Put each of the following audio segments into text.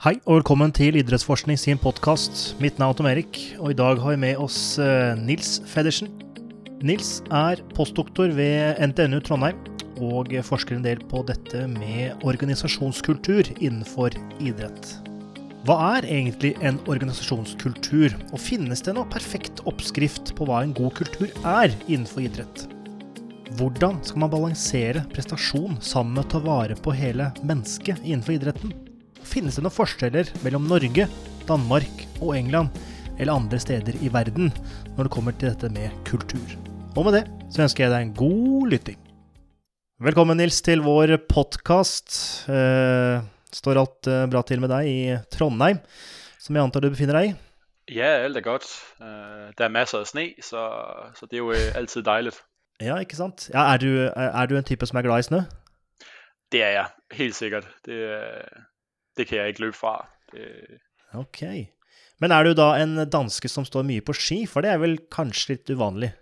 Hei og velkommen til Idrettsforskning sin podkast. Mitt navn er Tom Erik, og i dag har vi med oss eh, Nils Feddersen. Nils er postdoktor ved NTNU Trondheim og forsker en del på dette med organisasjonskultur innenfor idrett. Hva er egentlig en organisasjonskultur, og finnes det noe perfekt oppskrift på hva en god kultur er innenfor idrett? Hvordan skal man balansere prestasjon sammen med å ta vare på hele mennesket innenfor idretten? Finnes det noen forskjeller mellom Norge, Danmark og England, eller andre steder i verden, når det kommer til dette med kultur? Og med det så ønsker jeg deg en god lytting. Velkommen, Nils, til vår podkast. Eh, står alt eh, bra til med deg i Trondheim, som jeg antar du befinner deg i? Ja, alt er godt. Uh, der er masser af sne, så, så det er jo uh, altid dejligt. Ja, ikke sant? Ja, er, du, er, du en type som er glad i snø? Det er jeg, helt sikkert. Det, det kan jeg ikke løbe fra. Det... Ok. Men er du da en danske som står mye på ski? For det er vel kanskje litt uvanlig?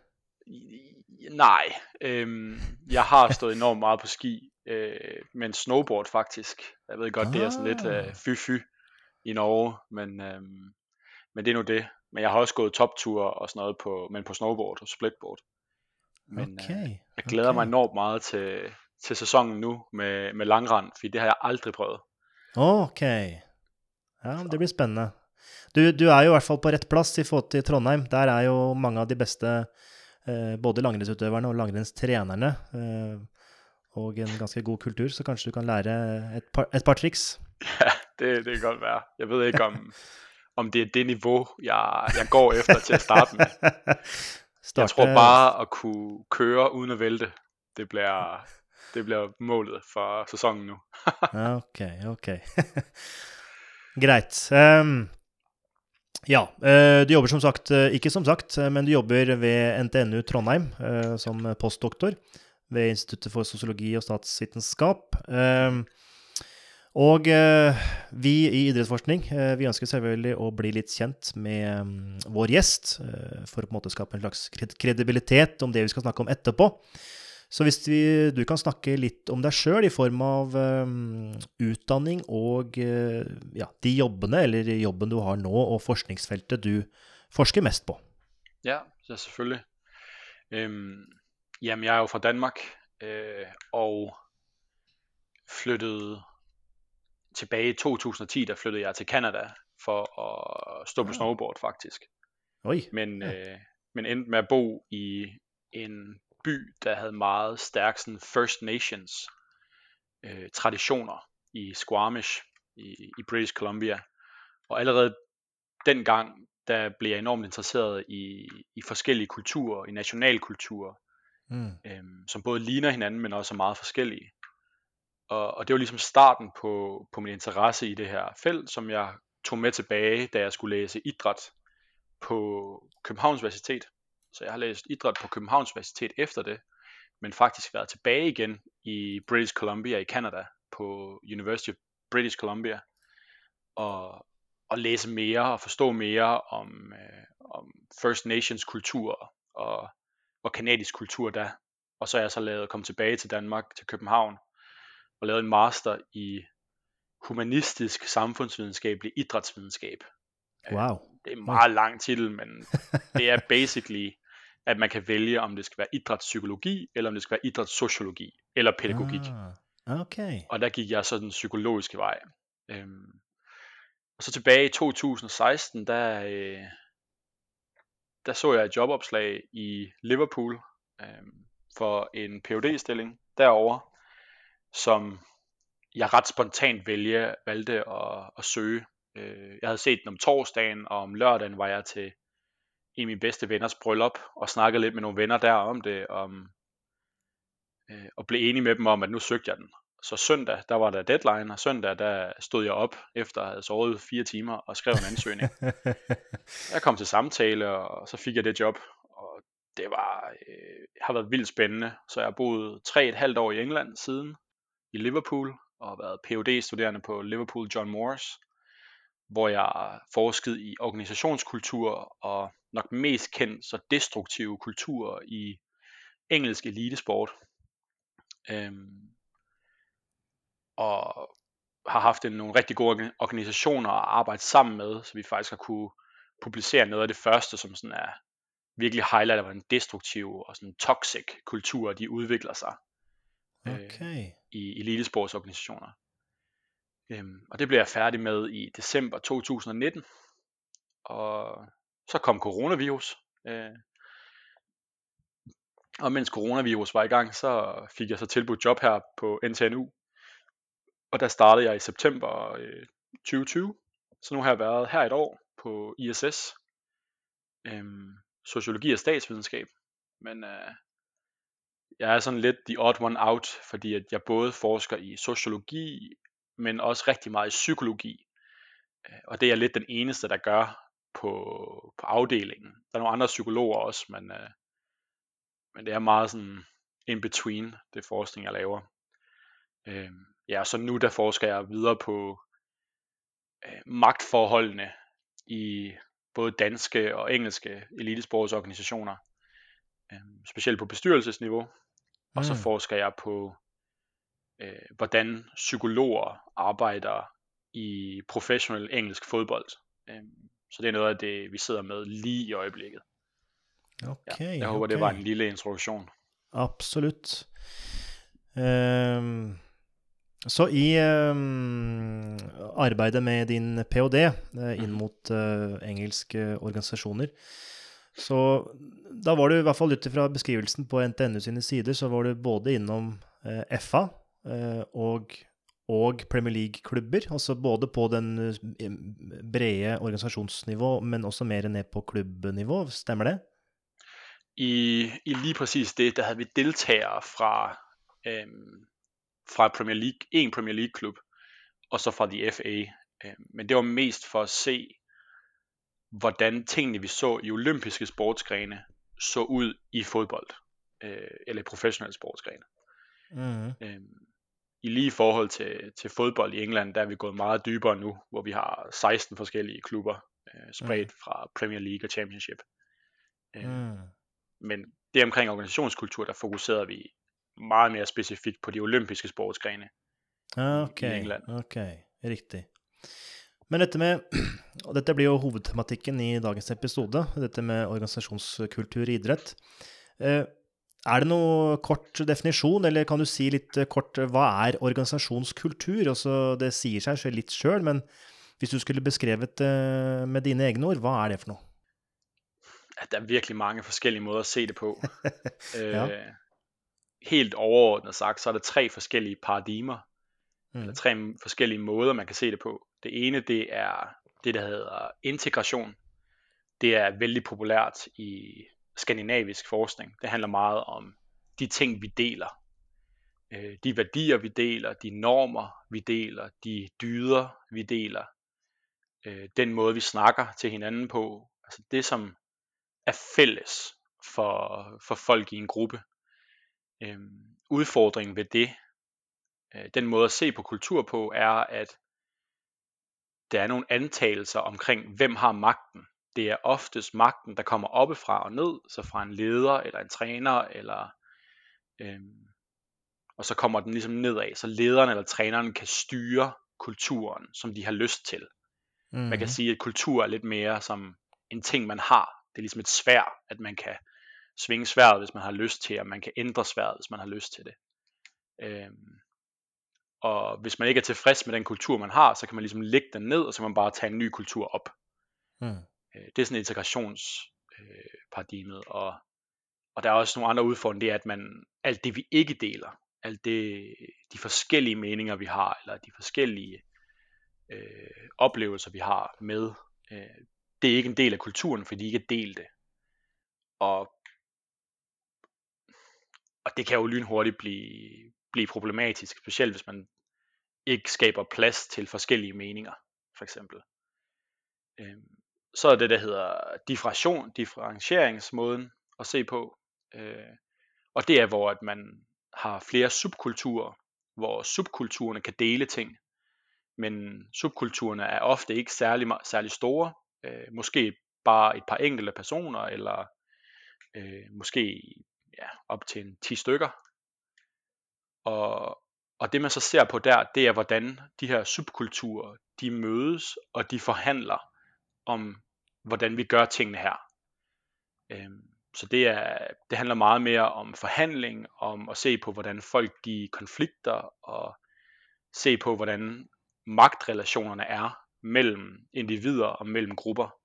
Nej, øhm, jeg har stået enormt meget på ski, øh, men snowboard faktisk. Jeg ved godt, ah. det er sådan lidt øh, fy-fy i Norge, men, øhm, men det er nu det. Men jeg har også gået topture og sådan noget, på, men på snowboard og splitboard. Men okay. øh, jeg glæder okay. mig enormt meget til, til sæsonen nu med, med langrand, for det har jeg aldrig prøvet. Ok. Ja, det blir spennende. Du, du, er jo i hvert fall på rett plass i forhold til Trondheim. Der er jo mange av de beste eh, både langrennsutøverne og langrennstrenerne. Eh, og en ganske god kultur, så kanskje du kan lære et par, et par triks? Ja, det, det kan godt være. Jeg ved ikke, om, om det er det niveau, jeg, jeg går efter til at starte med. Starte... Jeg tror bare at kunne køre uden at vælte, det bliver, det bliver målet for sæsonen nu. ok, ok. Greit. Um, ja, uh, du jobber som sagt, uh, ikke som sagt, uh, men du jobber ved NTNU Trondheim som postdoktor ved Instituttet for sosiologi og statsvitenskap. Um, og vi i Idrettsforskning vi ønsker selvfølgelig å bli litt kjent med um, vår gjest, for å på en måte skape en slags kredibilitet om det vi skal snakke om etterpå. Så hvis vi, du kan snakke litt om deg sjøl i form av um, utdanning og uh, ja, de jobbene, eller jobben du har nå, og forskningsfeltet du forsker mest på. Ja, ja selvfølgelig. Øhm, jamen, jeg er jo fra Danmark, øh, og flyttede tilbage i 2010, der flyttede jeg til Canada for at stå på ah. snowboard faktisk. Oi. Men, ja. øh, men endte med at bo i en by, der havde meget stærk sådan First Nations øh, traditioner i Squamish i, i British Columbia. Og allerede dengang, der blev jeg enormt interesseret i, i forskellige kulturer, i nationalkulturer, mm. øhm, som både ligner hinanden, men også er meget forskellige. Og, og det var ligesom starten på, på min interesse i det her felt, som jeg tog med tilbage, da jeg skulle læse idræt på Københavns Universitet. Så jeg har læst idræt på Københavns Universitet efter det, men faktisk været tilbage igen i British Columbia i Canada på University of British Columbia og, og læse mere og forstå mere om, øh, om First Nations kultur og, og kanadisk kultur der. Og så er jeg så lavet komme tilbage til Danmark, til København, og lavet en master i humanistisk samfundsvidenskabelig idrætsvidenskab. Wow. Det er en meget lang titel, men det er basically, at man kan vælge, om det skal være idrætspsykologi, eller om det skal være idrætssociologi, eller pædagogik. Ah, okay. Og der gik jeg så den psykologiske vej. Øhm, og så tilbage i 2016, der, øh, der så jeg et jobopslag i Liverpool øh, for en phd stilling derovre, som jeg ret spontant vælge, valgte at, at søge. Øh, jeg havde set den om torsdagen, og om lørdagen var jeg til en af mine bedste venners bryllup, og snakkede lidt med nogle venner der om det, om, øh, og blev enig med dem om, at nu søgte jeg den. Så søndag, der var der deadline, og søndag, der stod jeg op, efter at have sovet fire timer, og skrev en ansøgning. jeg kom til samtale, og så fik jeg det job, og det var, øh, har været vildt spændende. Så jeg har boet tre et halvt år i England siden, i Liverpool, og har været phd studerende på Liverpool John Moores, hvor jeg forsket i organisationskultur og nok mest kendt så destruktive kulturer i engelsk elitesport. Øhm, og har haft en, nogle rigtig gode organisationer at arbejde sammen med, så vi faktisk har kunne publicere noget af det første, som sådan er virkelig highlighter, hvordan destruktiv og sådan toxic kultur, de udvikler sig Okay. øh, i elitesportsorganisationer. Øhm, og det blev jeg færdig med i december 2019, og så kom coronavirus. Øh, og mens coronavirus var i gang, så fik jeg så tilbudt job her på NTNU. Og der startede jeg i september øh, 2020. Så nu har jeg været her et år på ISS. Øhm, sociologi og statsvidenskab. Men øh, jeg er sådan lidt the odd one out, fordi at jeg både forsker i sociologi, men også rigtig meget i psykologi. Øh, og det er lidt den eneste, der gør på, på afdelingen. Der er nogle andre psykologer også, men, øh, men det er meget sådan in between det forskning, jeg laver. Øh, ja, så nu der forsker jeg videre på øh, magtforholdene i både danske og engelske elitesportsorganisationer, øh, specielt på bestyrelsesniveau, og så Mm. forsker jeg på, øh, hvordan psykologer arbejder i professionel engelsk fodbold. Øh, så det er noget af det, vi sidder med lige i øjeblikket. Okay, Jeg håber, okay. det var en lille introduktion. Absolutt. Ehm, så i ehm, arbeidet med din ph.d. eh, inn Mhm. mot eh, engelske organisasjoner, så da var du, i hvert fall ut ifra beskrivelsen på NTNU sine sider, så var du både innom eh, FA eh, og, og Premier League-klubber, altså både på den eh, brede organisasjonsnivå, men også mer ned på klubbnivå, stemmer det? I, I lige præcis det, der havde vi deltagere fra, øhm, fra Premier League, en Premier League klub, og så fra de FA. Øhm, men det var mest for at se, hvordan tingene vi så i olympiske sportsgrene så ud i fodbold, øh, eller i professionelle sportsgrene. Mhm. Øhm, I lige forhold til, til fodbold i England, der er vi gået meget dybere nu, hvor vi har 16 forskellige klubber, øh, spredt fra Premier League og Championship. Øhm, Mm. Men det omkring organisationskultur, der fokuserede vi meget mere specifikt på de olympiske sportsgrene. Ok, England. ok, riktig. Men dette med, og dette blir jo hovedtematikken i dagens episode, dette med organisasjonskultur i idrett. Eh, Er det noe kort definisjon, eller kan du si litt eh, kort eh, hva er organisasjonskultur? Altså, det sier seg selv litt sjøl, men hvis du skulle beskrevet det med dine egne ord, hva er det for noe? At der er virkelig mange forskellige måder at se det på. Ja. øh, helt overordnet sagt, så er der tre forskellige paradigmer, Mm. eller tre forskellige måder, man kan se det på. Det ene, det er det, der hedder integration. Det er vældig populært i skandinavisk forskning. Det handler meget om de ting, vi deler. Øh, de værdier, vi deler, de normer, vi deler, de dyder, vi deler. Øh, den måde, vi snakker til hinanden på. Altså det, som er fælles for, for folk i en gruppe. Øh, udfordringen ved det, øh, den måde at se på kultur på, er, at der er nogle antagelser omkring, hvem har magten. Det er oftest magten, der kommer oppefra og ned, så fra en leder eller en træner, eller, øhm, og så kommer den ligesom nedad, så lederen eller træneren kan styre kulturen, som de har lyst til. Man Mhm. kan sige, at kultur er lidt mere som en ting, man har. Det er ligesom et svær, at man kan svinge sværet, hvis man har lyst til, og man kan ændre sværet, hvis man har lyst til det. Øhm, og hvis man ikke er tilfreds med den kultur, man har, så kan man ligesom lægge den ned, og så kan man bare tage en ny kultur op. Mm. Øh, det er sådan integrationsparadigmet, øh, og, og der er også nogle andre udfordringer, det er, at man, alt det vi ikke deler, alt det, de forskellige meninger vi har, eller de forskellige øh, oplevelser vi har med, øh, det er ikke en del af kulturen, fordi de ikke er delte. Og, og det kan jo lynhurtigt blive, blive problematisk, specielt hvis man ikke skaber plads til forskellige meninger, for eksempel. Øhm, så er det, der hedder differentiation, differentieringsmåden at se på. Øh, og det er, hvor at man har flere subkulturer, hvor subkulturerne kan dele ting, men subkulturerne er ofte ikke særlig, særlig store. Øh, måske bare et par enkelte personer, eller øh, måske ja, op til en 10 stykker. Og, og det man så ser på der, det er hvordan de her subkulturer, de mødes og de forhandler om, hvordan vi gør tingene her. Øhm, så det, er, det handler meget mere om forhandling, om at se på, hvordan folk de konflikter, og se på, hvordan magtrelationerne er mellem individer og mellem grupper.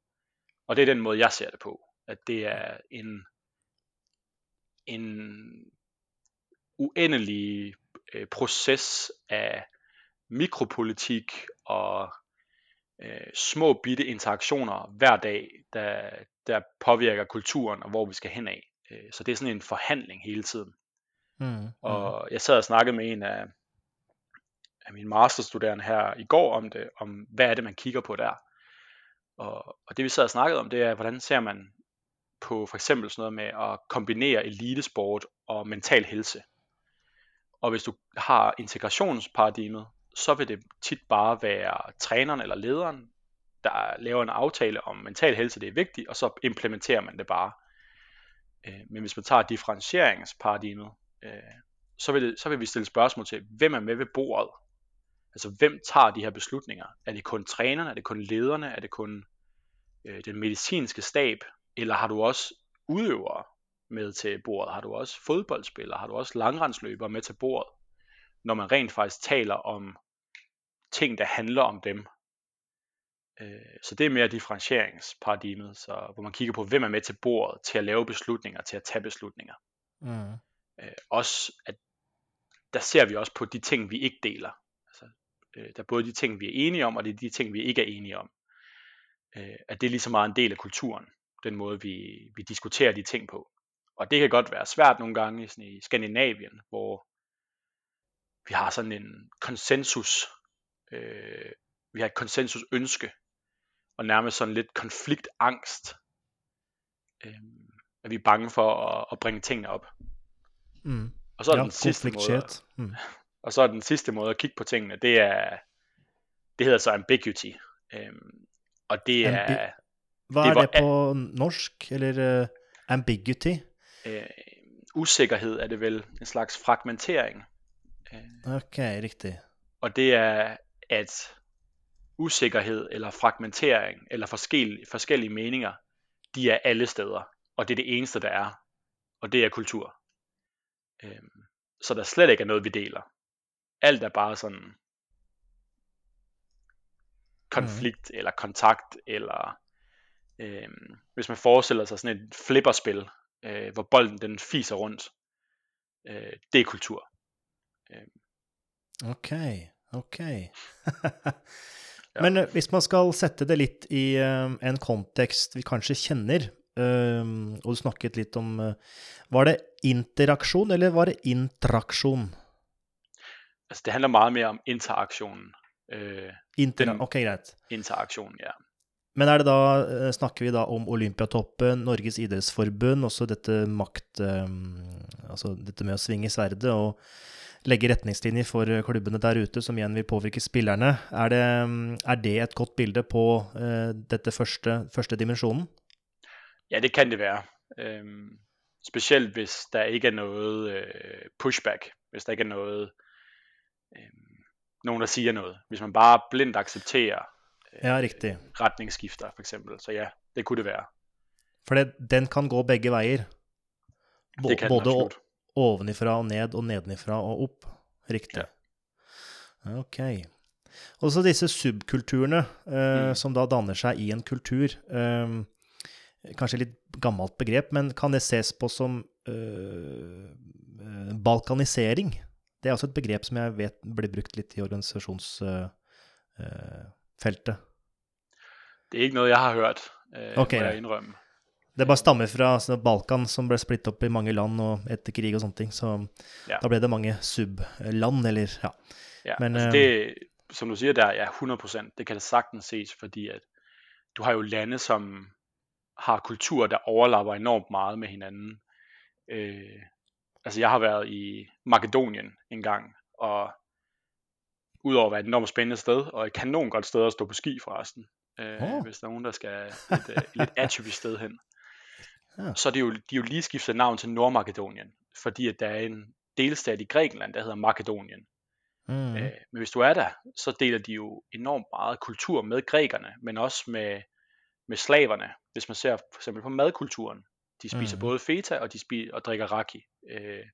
Og det er den måde, jeg ser det på. At det er en, en uendelig øh, proces af mikropolitik og øh, små bitte interaktioner hver dag, der, der påvirker kulturen og hvor vi skal hen af. Øh, så det er sådan en forhandling hele tiden. Mm, mm. Og jeg sad og snakkede med en af, af mine masterstuderende her i går om det, om hvad er det, man kigger på der. Og, og det vi sad og snakkede om, det er, hvordan ser man på for eksempel sådan noget med at kombinere elitesport og mental helse. Og hvis du har integrationsparadigmet, så vil det tit bare være træneren eller lederen, der laver en aftale om mental helse, det er vigtigt, og så implementerer man det bare. Øh, men hvis man tager differentieringsparadigmet, øh, så vil, det, så vil vi stille spørgsmål til, hvem er med ved bordet? Altså, hvem tager de her beslutninger? Er det kun trænerne? Er det kun lederne? Er det kun øh, den medicinske stab? Eller har du også udøvere med til bordet? Har du også fodboldspillere? Har du også langrendsløbere med til bordet? Når man rent faktisk taler om ting, der handler om dem. Øh, så det er mere differentieringsparadigmet, så, hvor man kigger på, hvem er med til bordet til at lave beslutninger, til at tage beslutninger. Mm. Øh, også at der ser vi også på de ting, vi ikke deler. Altså, øh, der er både de ting, vi er enige om, og det er de ting, vi ikke er enige om. Øh, at det er lige så meget en del af kulturen, den måde, vi, vi diskuterer de ting på. Og det kan godt være svært nogle gange sådan i Skandinavien, hvor vi har sådan en konsensus, øh, vi har et konsensus ønske, og nærmest sådan lidt konfliktangst, øh, at vi er bange for at, at bringe tingene op. Mm. Og så er ja, den sidste måde, mm. og så er den sidste måde at kigge på tingene, det er, det hedder så ambiguity. Øhm, og det er... Ambi- Hvad er det, det på norsk, eller uh, ambiguity? Øh, usikkerhed er det vel, en slags fragmentering. Øh, okay, rigtigt. Og det er, at usikkerhed eller fragmentering eller forskellige, forskellige meninger, de er alle steder. Og det er det eneste, der er. Og det er kultur. Øhm, så der slet ikke er noget, vi deler. Alt er bare sådan konflikt mm. eller kontakt, eller øhm, hvis man forestiller sig sådan et flipperspil, øh, hvor bolden den fiser rundt, øh, det er kultur. Øhm. Okay. ja. Men øh, hvis man skal sætte det lidt i um, en kontekst vi kanskje kjenner, um, og du snakket lidt om uh, Var det interaktion, eller var det intraktion? Altså, det handler meget mere om interaktionen. Øh, Inter ok, greit. Interaktion, ja. Men er det da, snakker vi da om Olympiatoppen, Norges idrettsforbund, også dette makt um, Altså dette med å svinge sverdet og legge retningslinjer for klubbene der ute, som igjen vil påvirke spillerne. Er det, er det et godt bilde på uh, dette første, første dimensjonen? Ja, det kan det være. Um, specielt hvis der ikke er noget uh, pushback, hvis der ikke er noget um, nogen, der siger noget. Hvis man bare blindt accepterer ja, riktig. retningsskifter, eksempel. Så ja, det kunne det være. For det, den kan gå begge veier. B det kan Både ovenifra og ned, og nedenifra og opp. Riktig. Ja. Ok. Og så disse subkulturene eh, mm. som da danner seg i en kultur. Eh, kanskje litt gammelt begrep, men kan det ses på som eh, eh balkanisering? Det er også et begrep som jeg vet blir brukt litt i organisasjonsfeltet. Det er ikke noe jeg har hørt, eh, okay, må jeg innrømme. Det bare stammer fra altså, Balkan, som ble splittet opp i mange land og etter krig og sånne ting. Så ja. da ble det mange subland, eller ja. ja Men, altså det, som du sier der, ja, 100% Det kan det sagtens ses, fordi at du har jo lande som har kulturer der overlapper enormt meget med hinanden. Øh, altså jeg har været i Makedonien en gang, og udover at være et enormt spændende sted, og et kanon godt sted at stå på ski forresten, øh, oh. hvis der er nogen, der skal et, et lidt atypisk sted hen. Ja. Så er det jo, de er jo lige skiftet navn til Nordmakedonien, fordi at der er en delstat i Grækenland, der hedder Makedonien. Mm. Øh, men hvis du er der, så deler de jo enormt meget kultur med grækerne, men også med, med slaverne. Hvis man ser for eksempel på madkulturen. De spiser mm. både feta, og de spiser og drikker raki. Øh,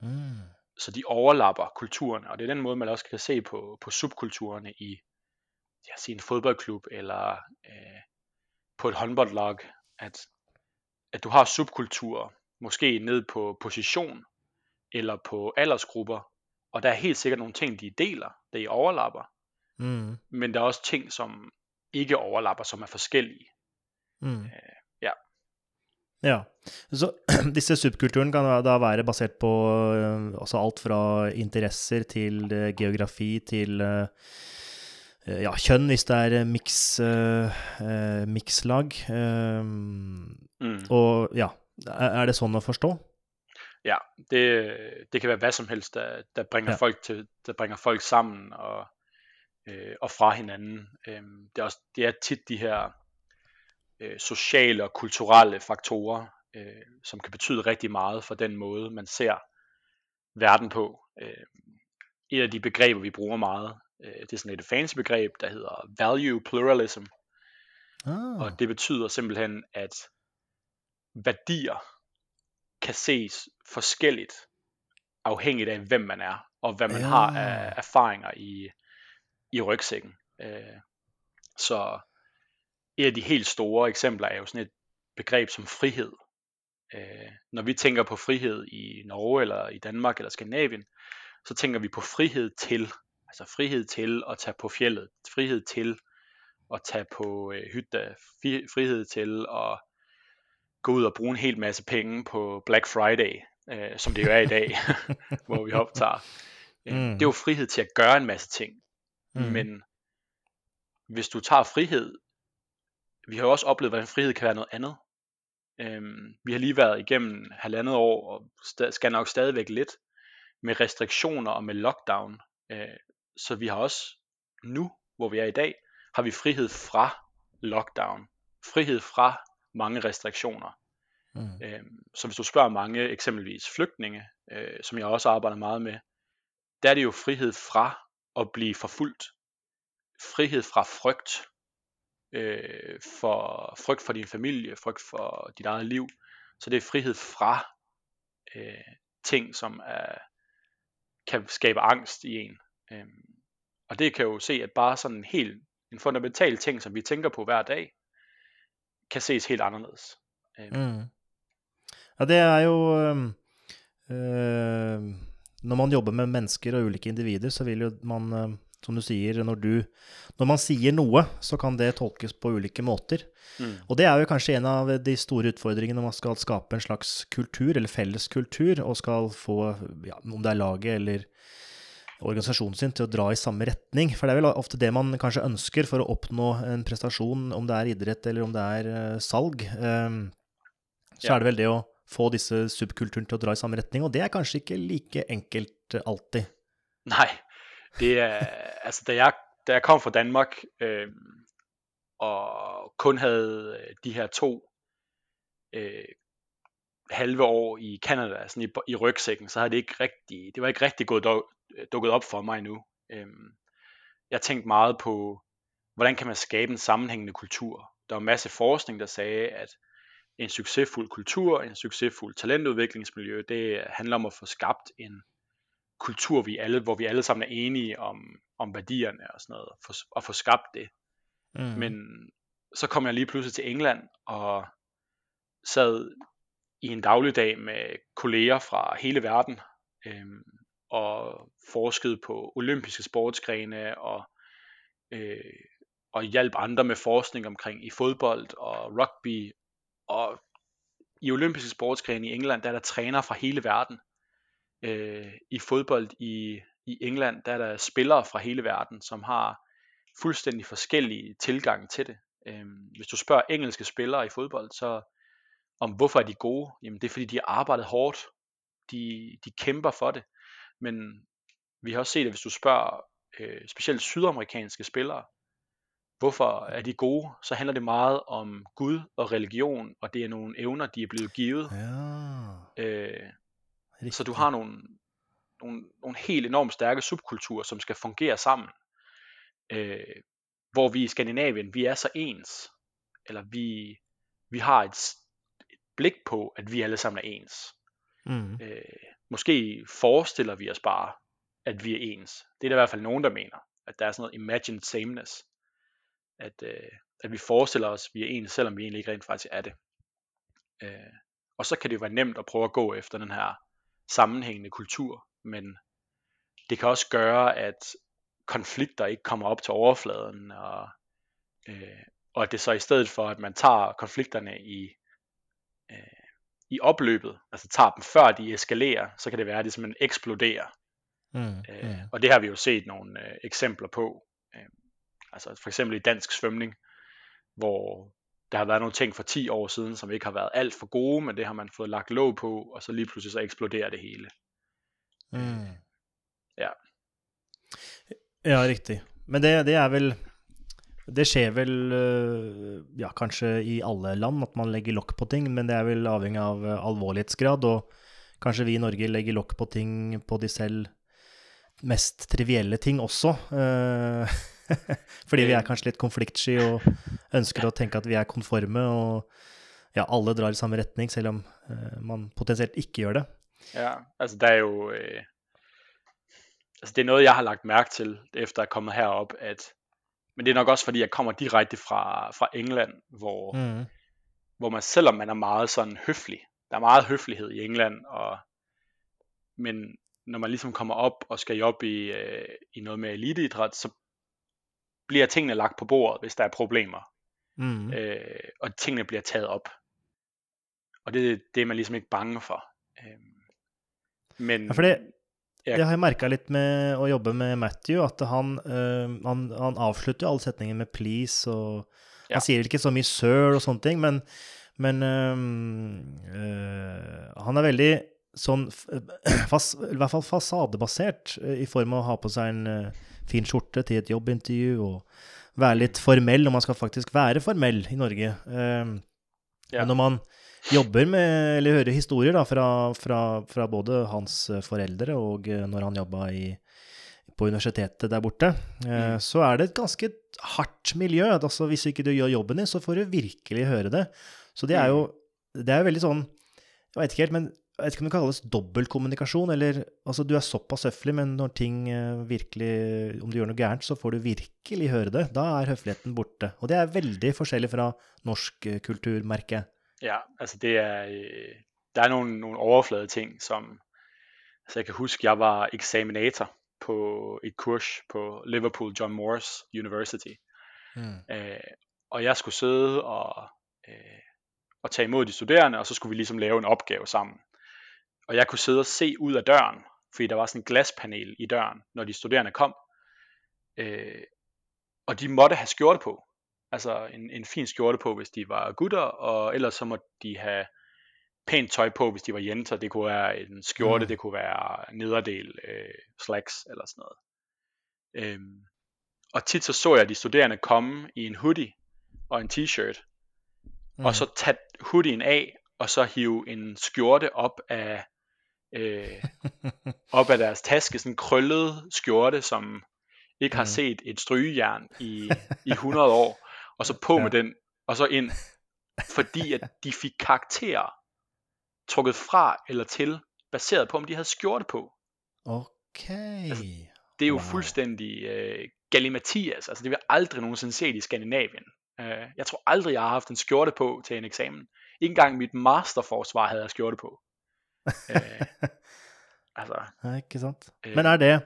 mm. Så de overlapper kulturerne, og det er den måde, man også kan se på, på subkulturerne i ja, sige en fodboldklub, eller øh, på et håndboldlag, at, at du har subkulturer, måske ned på position, eller på aldersgrupper, og der er helt sikkert nogle ting, de deler, der I overlapper. Mm. Men der er også ting, som ikke overlapper, som er forskellige. Mm. Uh, ja. Ja, så disse subkulturen kan da være basert på uh, altså alt fra interesser til uh, geografi til ja, kjønn, hvis det er miks, mikslag. Mm. Og ja, er det sånn å forstå? Ja, det, det kan være hvad som helst, der, der, bringer, ja. folk til, der bringer folk sammen og, øh, og fra hinanden. Øhm, det, er også, det er tit de her øh, sociale og kulturelle faktorer, øh, som kan betyde rigtig meget for den måde, man ser verden på. Øh, et af de begreber, vi bruger meget, øh, det er sådan et fancy begreb, der hedder value pluralism. Ah. Og det betyder simpelthen, at værdier kan ses forskelligt, afhængigt af hvem man er, og hvad man ja. har af erfaringer i, i rygsækken. Øh, så et af de helt store eksempler er jo sådan et begreb som frihed. Øh, når vi tænker på frihed i Norge eller i Danmark eller Skandinavien, så tænker vi på frihed til, altså frihed til at tage på fjellet, frihed til at tage på øh, hytte, frihed til at gå ud og bruge en hel masse penge på Black Friday, øh, som det jo er i dag, hvor vi optager. Øh, mm. Det er jo frihed til at gøre en masse ting. Mm. Men hvis du tager frihed, vi har jo også oplevet, hvordan frihed kan være noget andet. Øhm, vi har lige været igennem halvandet år, og skal nok stadigvæk lidt, med restriktioner og med lockdown. Øh, så vi har også nu, hvor vi er i dag, har vi frihed fra lockdown. Frihed fra mange restriktioner. Mm. Øhm, så hvis du spørger mange, eksempelvis flygtninge, øh, som jeg også arbejder meget med, der er det jo frihed fra at blive forfulgt. Frihed fra frygt. Øh, for frygt for din familie, frygt for dit eget liv. Så det er frihed fra øh, ting, som er, kan skabe angst i en. Øhm, og det kan jo se, at bare sådan en helt en fundamental ting, som vi tænker på hver dag, kan ses helt anderledes. Mm. Ja, det er jo øh, Når man jobber med mennesker og ulike individer, så vil jo man, øh, som du sier, når, du, når man sier noe, så kan det tolkes på ulike måter. Mm. Og det er jo kanskje en av de store utfordringene når man skal skape en slags kultur, eller felles kultur, og skal få, ja, om det er laget eller organisasjonen sin til å dra i samme retning. For det er vel ofte det man kanskje ønsker for å oppnå en prestasjon, om det er idrett eller om det er uh, salg. Um, så er det vel det å få disse subkulturene til å dra i samme retning, og det er kanskje ikke like enkelt alltid. Nej, det er, altså da jeg, da jeg kom fra Danmark øh, og kun havde de her to øh, halve år i Canada sådan i, i rygsækken, så havde det ikke rigtig, det var ikke rigtig gået Øh, dukket op for mig nu. Øhm, jeg tænkte meget på, hvordan kan man skabe en sammenhængende kultur. Der var en masse forskning, der sagde, at en succesfuld kultur, en succesfuld talentudviklingsmiljø, det handler om at få skabt en kultur, vi alle, hvor vi alle sammen er enige om, om værdierne og sådan noget, for, og få skabt det. Mm. Men så kom jeg lige pludselig til England og sad i en dagligdag med kolleger fra hele verden, øhm, og forskede på olympiske sportsgrene og, øh, og hjalp andre med forskning omkring i fodbold og rugby. Og i olympiske sportsgrene i England, der er der træner fra hele verden. Øh, I fodbold i, i England, der er der spillere fra hele verden, som har fuldstændig forskellige tilgang til det. Øh, hvis du spørger engelske spillere i fodbold, så om hvorfor er de gode, jamen det er fordi de har arbejdet hårdt. De, de kæmper for det. Men vi har også set, at hvis du spørger øh, specielt sydamerikanske spillere, hvorfor er de gode, så handler det meget om Gud og religion, og det er nogle evner, de er blevet givet. Ja. Øh, så du har nogle, nogle, nogle helt enormt stærke subkulturer, som skal fungere sammen. Øh, hvor vi i Skandinavien, vi er så ens, eller vi, vi har et, et blik på, at vi alle sammen er ens. Mm. Øh, måske forestiller vi os bare, at vi er ens. Det er der i hvert fald nogen, der mener, at der er sådan noget imagined sameness. At, øh, at vi forestiller os, at vi er ens, selvom vi egentlig ikke rent faktisk er det. Øh, og så kan det jo være nemt at prøve at gå efter den her sammenhængende kultur, men det kan også gøre, at konflikter ikke kommer op til overfladen, og, øh, og at det så i stedet for, at man tager konflikterne i, øh, i opløbet, altså tager dem før de eskalerer, så kan det være, at de simpelthen eksploderer. Mm, øh, mm. Og det har vi jo set nogle øh, eksempler på. Øh, altså for eksempel i dansk svømning, hvor der har været nogle ting for 10 år siden, som ikke har været alt for gode, men det har man fået lagt låg på, og så lige pludselig så eksploderer det hele. Mm. Ja. Ja, riktig. Men det, det er vel det skjer vel øh, ja, kanskje i alle land at man legger lokk på ting, men det er vel avhengig av øh, alvorlighetsgrad. Og kanskje vi i Norge legger lokk på ting på de selv mest trivielle ting også. Øh, fordi vi er kanskje litt konfliktsky og ønsker å tenke at vi er konforme. Og ja, alle drar i samme retning, selv om man potensielt ikke gjør det. Ja, altså det er jo altså det er noe jeg har lagt merke til, efter ha kommet herop, at, men det er nok også, fordi jeg kommer direkte fra, fra England, hvor, mm. hvor man, selvom man er meget sådan høflig, der er meget høflighed i England, og, men når man ligesom kommer op og skal op i, øh, i noget med eliteidræt, så bliver tingene lagt på bordet, hvis der er problemer. Mm. Øh, og tingene bliver taget op. Og det, det er man ligesom ikke bange for. Øh, men, ja, for det, det har jeg merka litt med å jobbe med Matthew, at han, uh, han, han avslutter alle setninger med 'please', og han ja. sier ikke så mye 'sir' og sånne ting, men, men uh, uh, han er veldig sånn fas, I hvert fall fasadebasert, i form av å ha på seg en fin skjorte til et jobbintervju, og være litt formell når man skal faktisk være formell i Norge. Ja. Men når man jobber med, eller hører historier da, fra, fra, fra, både hans foreldre og eh, når han jobba på universitetet der borte, eh, mm. så er det et ganske hardt miljø. Altså, hvis ikke du gjør jobben din, så får du virkelig høre det. Så det er jo mm. det er veldig sånn Jeg vet ikke helt, men jeg vet ikke om det kalles dobbeltkommunikasjon, eller altså du er såpass høflig, men når ting eh, virkelig Om du gjør noe gærent, så får du virkelig høre det. Da er høfligheten borte. Og det er veldig forskjellig fra norsk kultur, merker jeg. Ja, altså det er, øh, der er nogle, nogle overflade ting, som, altså jeg kan huske, jeg var eksaminator på et kurs på Liverpool John Moores University. Mm. Øh, og jeg skulle sidde og, øh, og tage imod de studerende, og så skulle vi ligesom lave en opgave sammen. Og jeg kunne sidde og se ud af døren, fordi der var sådan en glaspanel i døren, når de studerende kom. Øh, og de måtte have skjorte på altså en, en fin skjorte på, hvis de var gutter, og ellers så må de have pænt tøj på, hvis de var jenter. Det kunne være en skjorte, mm. det kunne være nederdel, øh, slacks eller sådan noget. Øhm, og tit så så jeg de studerende komme i en hoodie og en t-shirt, mm. og så tage hoodien af, og så hive en skjorte op af, øh, op af deres taske, sådan en krøllet skjorte, som ikke har mm. set et strygejern i, i 100 år og så på ja. med den, og så ind, fordi at de fik karakterer trukket fra eller til, baseret på, om de havde skjorte på. Okay. Altså, det er jo wow. fuldstændig øh, galimatias, altså det vil jeg aldrig nogensinde set i Skandinavien. Uh, jeg tror aldrig, jeg har haft en skjorte på til en eksamen. Ikke engang mit masterforsvar havde jeg skjorte på. uh, altså, ikke sant. Uh, Men er det,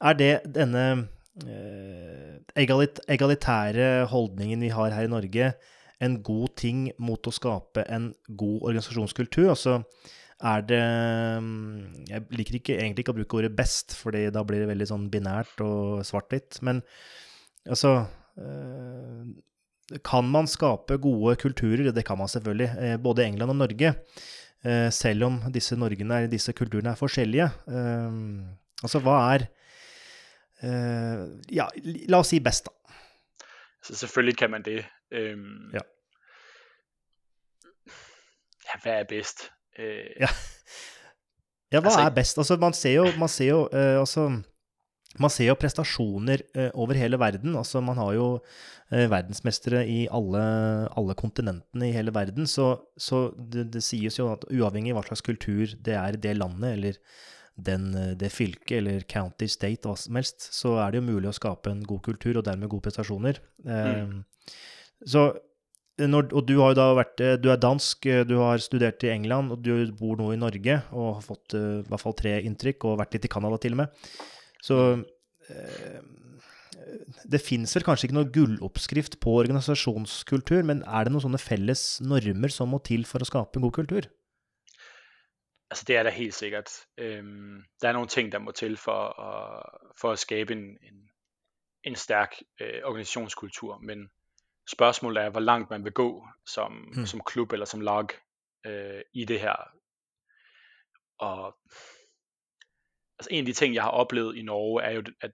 er det denne Eh, egalit egalitære holdningen vi har her i Norge, en god ting mot å skape en god organisasjonskultur. Altså er det mm, Jeg liker ikke, egentlig ikke å bruke ordet 'best', for da blir det veldig sånn binært og svart-hvitt. Men altså eh, Kan man skape gode kulturer? Det kan man selvfølgelig. Eh, både England og Norge. Eh, selv om disse, Norgene, disse kulturene er forskjellige. Eh, altså, hva er ja, la oss si best, da. Så selvfølgelig kan man det. Øhm, ja. ja, hvad er bedst? Øh, ja. Ja, hva altså, er best? Altså, man ser jo, man ser jo uh, altså, man ser jo prestasjoner uh, over hele verden. Altså, man har jo uh, verdensmestere i alle, alle, kontinentene i hele verden. Så, så det, det, sies jo at uavhengig av hva slags kultur det er i det landet, eller den, det fylket, eller county, state, hva som helst, så er det jo mulig å skape en god kultur, og dermed gode prestasjoner. Mm. Så når, og du har jo da vært eh, Du er dansk, eh, du har studert i England, og du bor nå i Norge og har fått uh, i hvert fall tre inntrykk, og vært litt i Canada til og med. Så uh, det fins vel kanskje ikke noe gulloppskrift på organisasjonskultur, men er det noen sånne felles normer som må til for å skape en god kultur? Altså det er der helt sikkert. Um, det er noen ting der må til for, uh, for å skape en, en, en sterk uh, organisasjonskultur. Men Spørgsmålet er, hvor langt man vil gå som, mm. som klub eller som lag øh, i det her. Og altså en af de ting, jeg har oplevet i Norge, er jo, at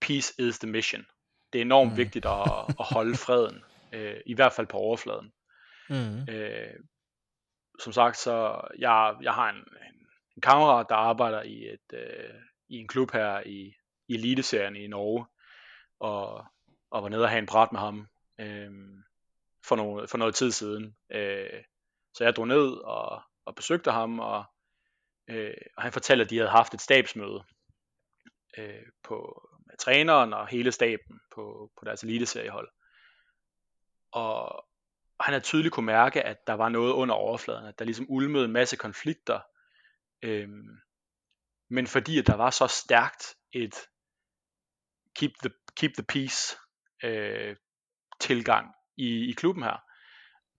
peace is the mission. Det er enormt mm. vigtigt at, at holde freden, øh, i hvert fald på overfladen. Mm. Øh, som sagt, så jeg, jeg har en, en, en kammerat, der arbejder i, et, øh, i en klub her i, i Eliteserien i Norge, og og var nede og have en prat med ham øh, for, noget, for noget tid siden. Øh, så jeg drog ned og, og besøgte ham, og, øh, og han fortalte, at de havde haft et stabsmøde øh, på, med træneren og hele staben på, på deres eliteseriehold. Og, og han har tydeligt kunne mærke, at der var noget under overfladen, at der ligesom ulmede en masse konflikter, Øhm, men fordi at der var så stærkt et keep the, keep the peace øh, tilgang i, i klubben her,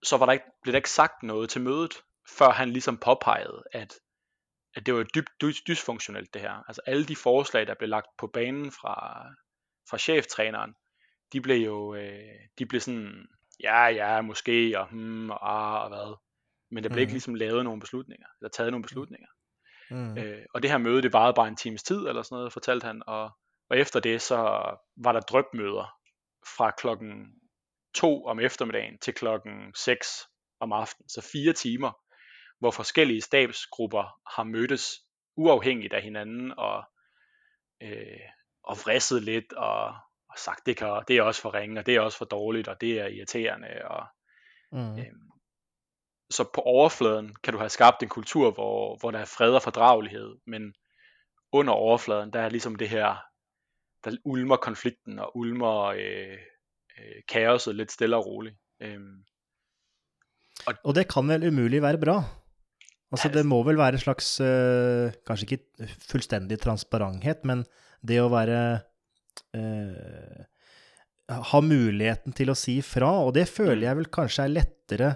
så var der ikke, blev der ikke sagt noget til mødet, før han ligesom påpegede, at, at det var dybt dys, dysfunktionelt det her. Altså alle de forslag, der blev lagt på banen fra, fra cheftræneren, de blev jo øh, de blev sådan, ja, ja, måske, og hmm, og ah, og hvad. Men der blev mm. ikke ligesom lavet nogle beslutninger, eller taget nogle beslutninger. Mm. Øh, og det her møde, det varede bare en times tid, eller sådan noget, fortalte han, og, og efter det, så var der drøbmøder fra klokken 2 om eftermiddagen til klokken 6 om aftenen. Så fire timer, hvor forskellige stabsgrupper har mødtes uafhængigt af hinanden og, øh, og vrisset lidt og, og sagt, det, kan, det er også for ringe, og det er også for dårligt, og det er irriterende. Og, mm. øh, så på overfladen kan du have skabt en kultur, hvor, hvor der er fred og fordragelighed, men under overfladen, der er ligesom det her der ulmer konflikten og ulmer øh, øh, kaoset lidt stille og roligt. Øhm, og, og det kan vel umulig være bra? Altså, det må vel være en slags uh, Kanskje ikke fullstendig transparenthet, men det å være uh, Ha muligheten til å si fra, og det føler mm. jeg vel kanskje er lettere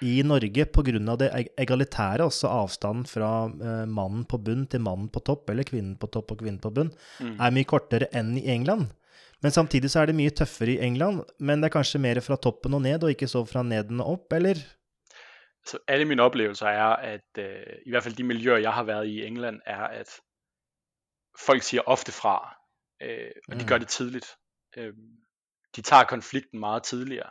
i Norge pga. det egalitære, også avstanden fra uh, mannen på bunn til mannen på topp, eller kvinnen på topp og kvinnen på bunn, mm. er mye kortere enn i England. Men samtidig så er det mye tøffere i England, men det er kanskje mer fra toppen og ned, og ikke så fra neden og opp, eller? Så alle mine opplevelser er at, uh, i hvert fall de miljøer jeg har vært i i England, er at folk sier ofte fra, uh, og de mm. gjør det tidlig. Uh, de tar konflikten meget tidligere.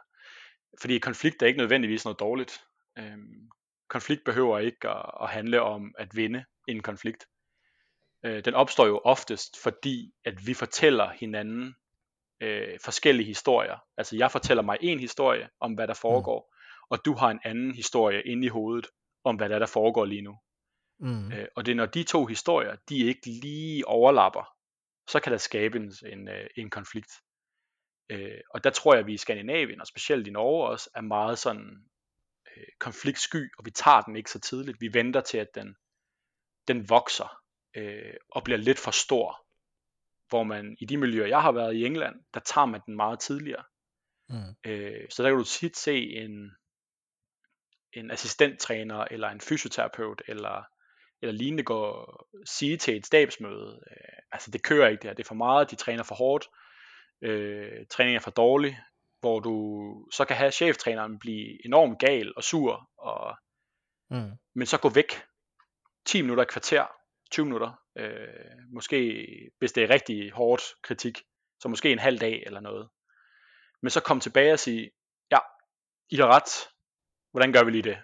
Fordi konflikt er ikke nødvendigvis noget dårligt. Øhm, konflikt behøver ikke at, at handle om at vinde en konflikt. Øh, den opstår jo oftest fordi, at vi fortæller hinanden øh, forskellige historier. Altså jeg fortæller mig en historie om, hvad der foregår, mm. og du har en anden historie inde i hovedet om, hvad der, der foregår lige nu. Mm. Øh, og det er når de to historier, de ikke lige overlapper, så kan der skabe en, en, øh, en konflikt. Øh, og der tror jeg, at vi i Skandinavien, og specielt i Norge også, er meget sådan øh, konfliktsky, og vi tager den ikke så tidligt. Vi venter til, at den, den vokser øh, og bliver lidt for stor. Hvor man i de miljøer, jeg har været i England, der tager man den meget tidligere. Mm. Øh, så der kan du tit se en, en assistenttræner, eller en fysioterapeut, eller, eller lignende gå sige til et stabsmøde, øh, altså det kører ikke det her, det er for meget, de træner for hårdt, øh, træning er for dårlig, hvor du så kan have cheftræneren blive enormt gal og sur, og, mm. men så gå væk 10 minutter, kvarter, 20 minutter, øh, måske hvis det er rigtig hårdt kritik, så måske en halv dag eller noget. Men så kom tilbage og sige, ja, I har ret, hvordan gør vi lige det?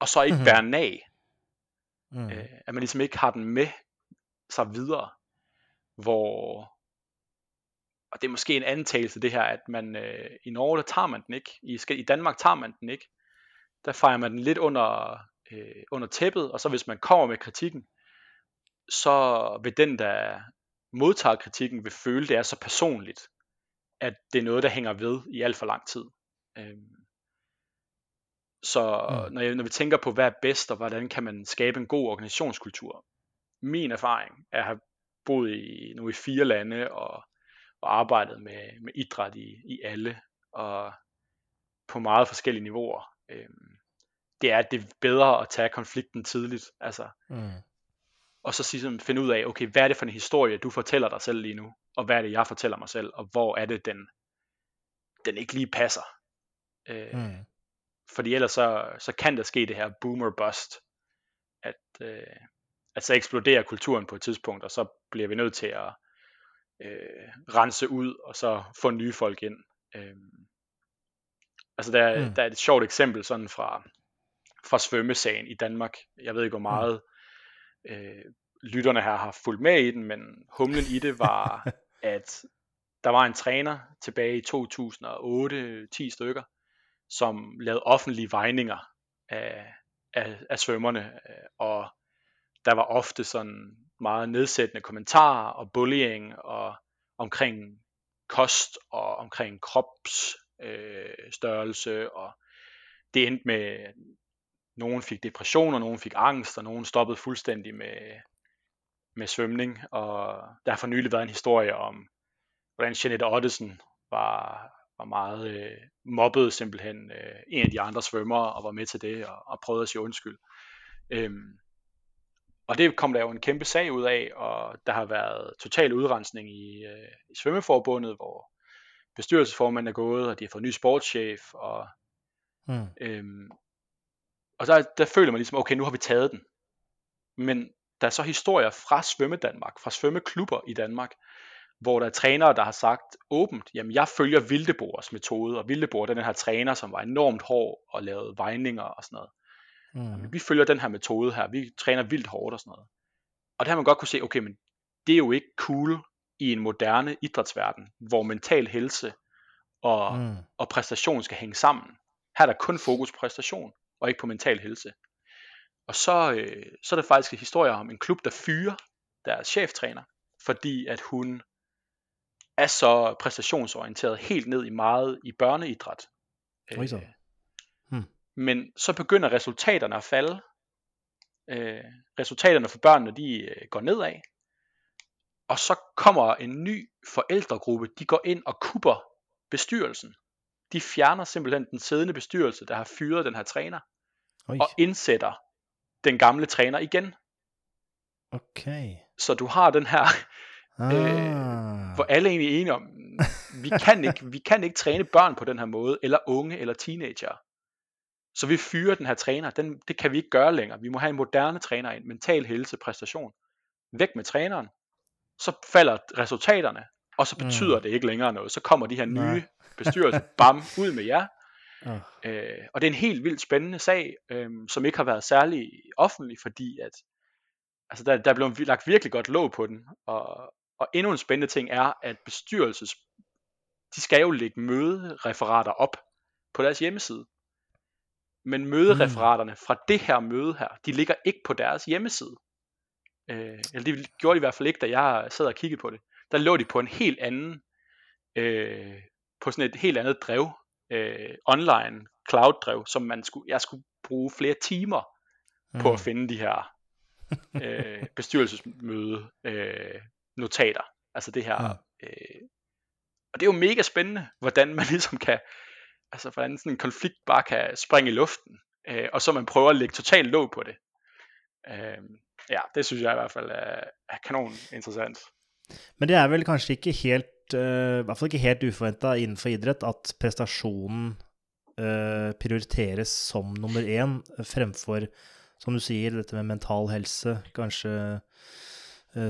Og så ikke mm-hmm. bære nag, Mm. Øh, at man ligesom ikke har den med sig videre, hvor og det er måske en antagelse det her, at man øh, i Norge, der tager man den ikke, i, i Danmark tager man den ikke, der fejrer man den lidt under, øh, under tæppet, og så hvis man kommer med kritikken, så vil den, der modtager kritikken, vil føle, det er så personligt, at det er noget, der hænger ved i alt for lang tid. Øhm, så mm. når, jeg, når vi tænker på, hvad er bedst, og hvordan kan man skabe en god organisationskultur, min erfaring er at have boet i, nu i fire lande, og, og arbejdet med, med idræt i, i alle, og på meget forskellige niveauer. Øhm, det er, at det er bedre at tage konflikten tidligt. Altså, mm. Og så ligesom finde ud af, okay, hvad er det for en historie, du fortæller dig selv lige nu? Og hvad er det, jeg fortæller mig selv? Og hvor er det, den, den ikke lige passer? Øh, mm. Fordi ellers så, så kan der ske det her boomer bust, at, øh, at så eksploderer kulturen på et tidspunkt, og så bliver vi nødt til at øh, rense ud, og så få nye folk ind. Øh, altså der, mm. der er et sjovt eksempel sådan fra, fra svømmesagen i Danmark. Jeg ved ikke, hvor mm. meget mm. øh, lytterne her har fulgt med i den, men humlen i det var, at der var en træner tilbage i 2008, 10 stykker, som lavede offentlige vejninger af, af, af svømmerne, øh, og der var ofte sådan meget nedsættende kommentarer og bullying og omkring kost og omkring kropsstørrelse øh, og det endte med nogen fik depression, og nogen fik angst, og nogen stoppede fuldstændig med, med svømning. Og der har for nylig været en historie om, hvordan Jeanette Ottesen var, var meget øh, mobbet simpelthen øh, en af de andre svømmere, og var med til det, og, og prøvede at sige undskyld. Øhm, og det kom der jo en kæmpe sag ud af, og der har været total udrensning i, øh, i svømmeforbundet, hvor bestyrelsesformanden er gået, og de har fået ny sportschef, og mm. øhm, og der, der føler man ligesom, okay, nu har vi taget den. Men der er så historier fra Svømme Danmark, fra svømmeklubber i Danmark, hvor der er trænere, der har sagt åbent, jamen jeg følger Vildebors metode, og Vildebor er den her træner, som var enormt hård og lavede vejninger og sådan noget. Mm. Jamen, vi følger den her metode her, vi træner vildt hårdt og sådan noget. Og der har man godt kunne se, okay, men det er jo ikke cool i en moderne idrætsverden, hvor mental helse og, mm. og præstation skal hænge sammen. Her er der kun fokus på præstation og ikke på mental helse. Og så, øh, så er der faktisk en historie om en klub, der fyrer deres cheftræner, fordi at hun er så præstationsorienteret helt ned i meget i børneidræt. Øh, hmm. Men så begynder resultaterne at falde. Øh, resultaterne for børnene, de øh, går nedad. Og så kommer en ny forældregruppe, de går ind og kupper bestyrelsen de fjerner simpelthen den siddende bestyrelse, der har fyret den her træner, Oi. og indsætter den gamle træner igen. Okay. Så du har den her, ah. øh, hvor alle er egentlig enige om, vi kan, ikke, vi kan ikke træne børn på den her måde, eller unge, eller teenager. Så vi fyrer den her træner, den, det kan vi ikke gøre længere. Vi må have en moderne træner ind, mental helse, præstation. Væk med træneren. Så falder resultaterne, og så betyder mm. det ikke længere noget. Så kommer de her nye Nej. bestyrelser, bam, ud med jer. Oh. Øh, og det er en helt vildt spændende sag, øh, som ikke har været særlig offentlig, fordi at altså der, der er blevet lagt virkelig godt låg på den. Og, og endnu en spændende ting er, at bestyrelses, de skal jo lægge mødereferater op på deres hjemmeside. Men mødereferaterne mm. fra det her møde her, de ligger ikke på deres hjemmeside. Øh, eller det gjorde de i hvert fald ikke, da jeg sad og kiggede på det der lå de på en helt anden, øh, på sådan et helt andet drev, øh, online cloud drev, som man skulle, jeg skulle bruge flere timer mm. på at mm. finde de her øh, bestyrelsesmøde øh, notater. Altså det her. Mm. Øh, og det er jo mega spændende, hvordan man ligesom kan, altså hvordan sådan en konflikt bare kan springe i luften, øh, og så man prøver at lægge totalt låg på det. Øh, ja, det synes jeg i hvert fald er, er kanon interessant. Men det er vel kanskje ikke helt uh, I hvert fall ikke helt uforventa innenfor idrett at prestasjonen uh, prioriteres som nummer én fremfor, som du sier, dette med mental helse, kanskje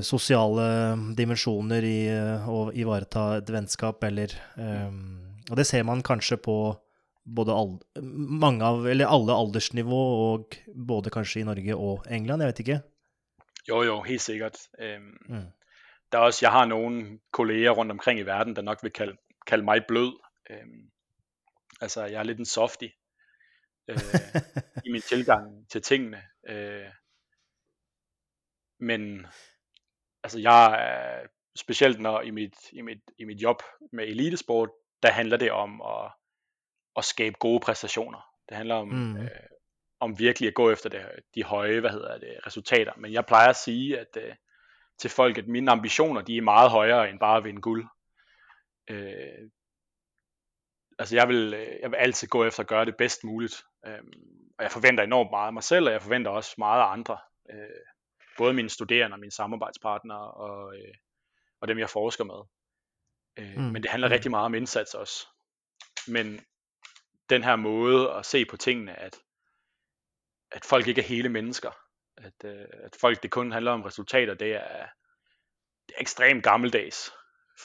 sosiale dimensjoner i å ivareta et vennskap, eller um, Og det ser man kanskje på både mange av, eller alle aldersnivå, og både kanskje i Norge og England, jeg vet ikke? Jo, jo, helt sikkert. Øhm, mm. Der er også, jeg har nogle kolleger rundt omkring i verden, der nok vil kalde, kalde mig blød. Øhm, altså, jeg er lidt en softie øh, i min tilgang til tingene. Øh, men altså, jeg er specielt når i mit, i mit, i mit job med elitesport, der handler det om at, at skabe gode præstationer. Det handler om, mm. øh, om virkelig at gå efter det, de høje hvad hedder det, resultater. Men jeg plejer at sige at, øh, til folk, at mine ambitioner de er meget højere end bare at vinde guld. Øh, altså jeg vil, øh, jeg vil altid gå efter at gøre det bedst muligt. Øh, og jeg forventer enormt meget af mig selv, og jeg forventer også meget af andre. Øh, både mine studerende og mine samarbejdspartnere og, øh, og dem jeg forsker med. Øh, mm. Men det handler rigtig meget om indsats også. Men den her måde at se på tingene, at, at folk ikke er hele mennesker, at, øh, at folk det kun handler om resultater, det er, det er ekstremt gammeldags.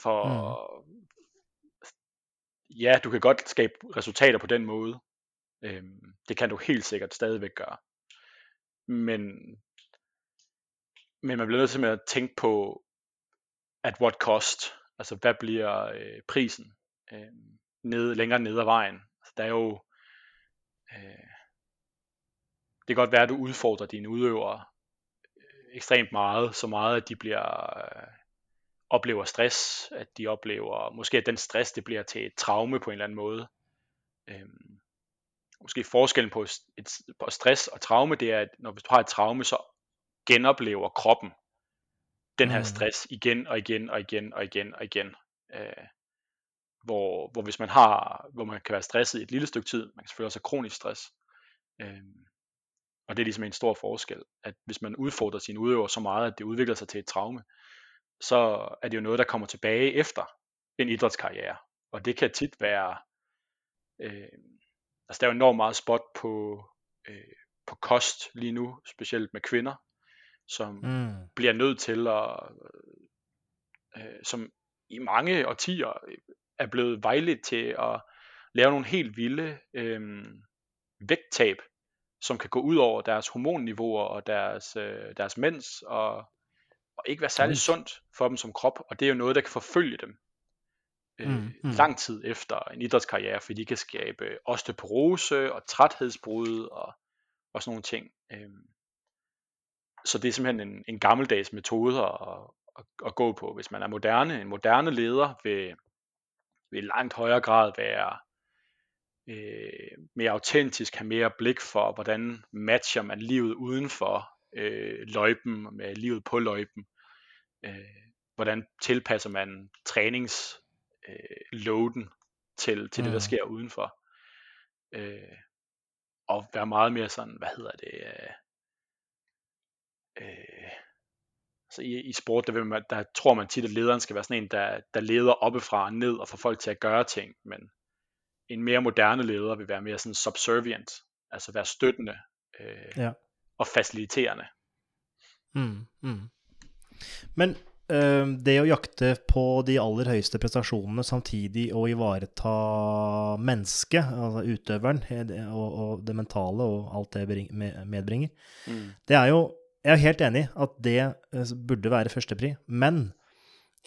For mm. ja, du kan godt skabe resultater på den måde. Øhm, det kan du helt sikkert stadigvæk gøre. Men, men man bliver nødt til at tænke på, at what cost? Altså, hvad bliver øh, prisen øh, ned, længere ned ad vejen? Altså, der er jo... Øh, det kan godt være, at du udfordrer dine udøvere øh, ekstremt meget, så meget, at de bliver... Øh, oplever stress, at de oplever, måske at den stress, det bliver til et traume på en eller anden måde. Øhm, måske forskellen på, et, på stress og traume, det er, at når du har et traume, så genoplever kroppen den her mm. stress igen og igen og igen og igen og igen. Øh, hvor, hvor hvis man har, hvor man kan være stresset i et lille stykke tid, man kan selvfølgelig også have kronisk stress. Øh, og det er ligesom en stor forskel, at hvis man udfordrer sine udøver så meget, at det udvikler sig til et traume, så er det jo noget, der kommer tilbage efter en idrætskarriere. Og det kan tit være, øh, altså der er jo enormt meget spot på, øh, på kost lige nu, specielt med kvinder, som mm. bliver nødt til at, øh, som i mange årtier er blevet vejledt til at lave nogle helt vilde øh, vægttab, som kan gå ud over deres hormonniveauer og deres, øh, deres mens, og, og ikke være særlig sundt for dem som krop, og det er jo noget, der kan forfølge dem øh, mm, mm. lang tid efter en idrætskarriere, fordi de kan skabe osteoporose og træthedsbrud og, og sådan nogle ting. Øh, så det er simpelthen en, en gammeldags metode at, at, at gå på. Hvis man er moderne, en moderne leder vil, vil langt højere grad være øh, mere autentisk, have mere blik for, hvordan matcher man livet uden for øh, løjpen med livet på løjpen. Øh, hvordan tilpasser man træningsloaden øh, til, til mm. det, der mm. sker udenfor. Øh, og være meget mere sådan, hvad hedder det, øh, øh, altså i, i sport, der, vil man, der tror man tit, at lederen skal være sådan en, der, der leder oppefra og ned og får folk til at gøre ting, men en mere moderne leder vil være mere sådan subservient, altså være støttende øh, ja. og faciliterende. Mm, mm. Men øh, det å jakte på de aller høyeste prestasjonene samtidig og ivareta mennesket, altså utøveren, og, og det mentale og alt det medbringer, mm. det er jo jeg er helt enig at det eh, burde være førstepri. Men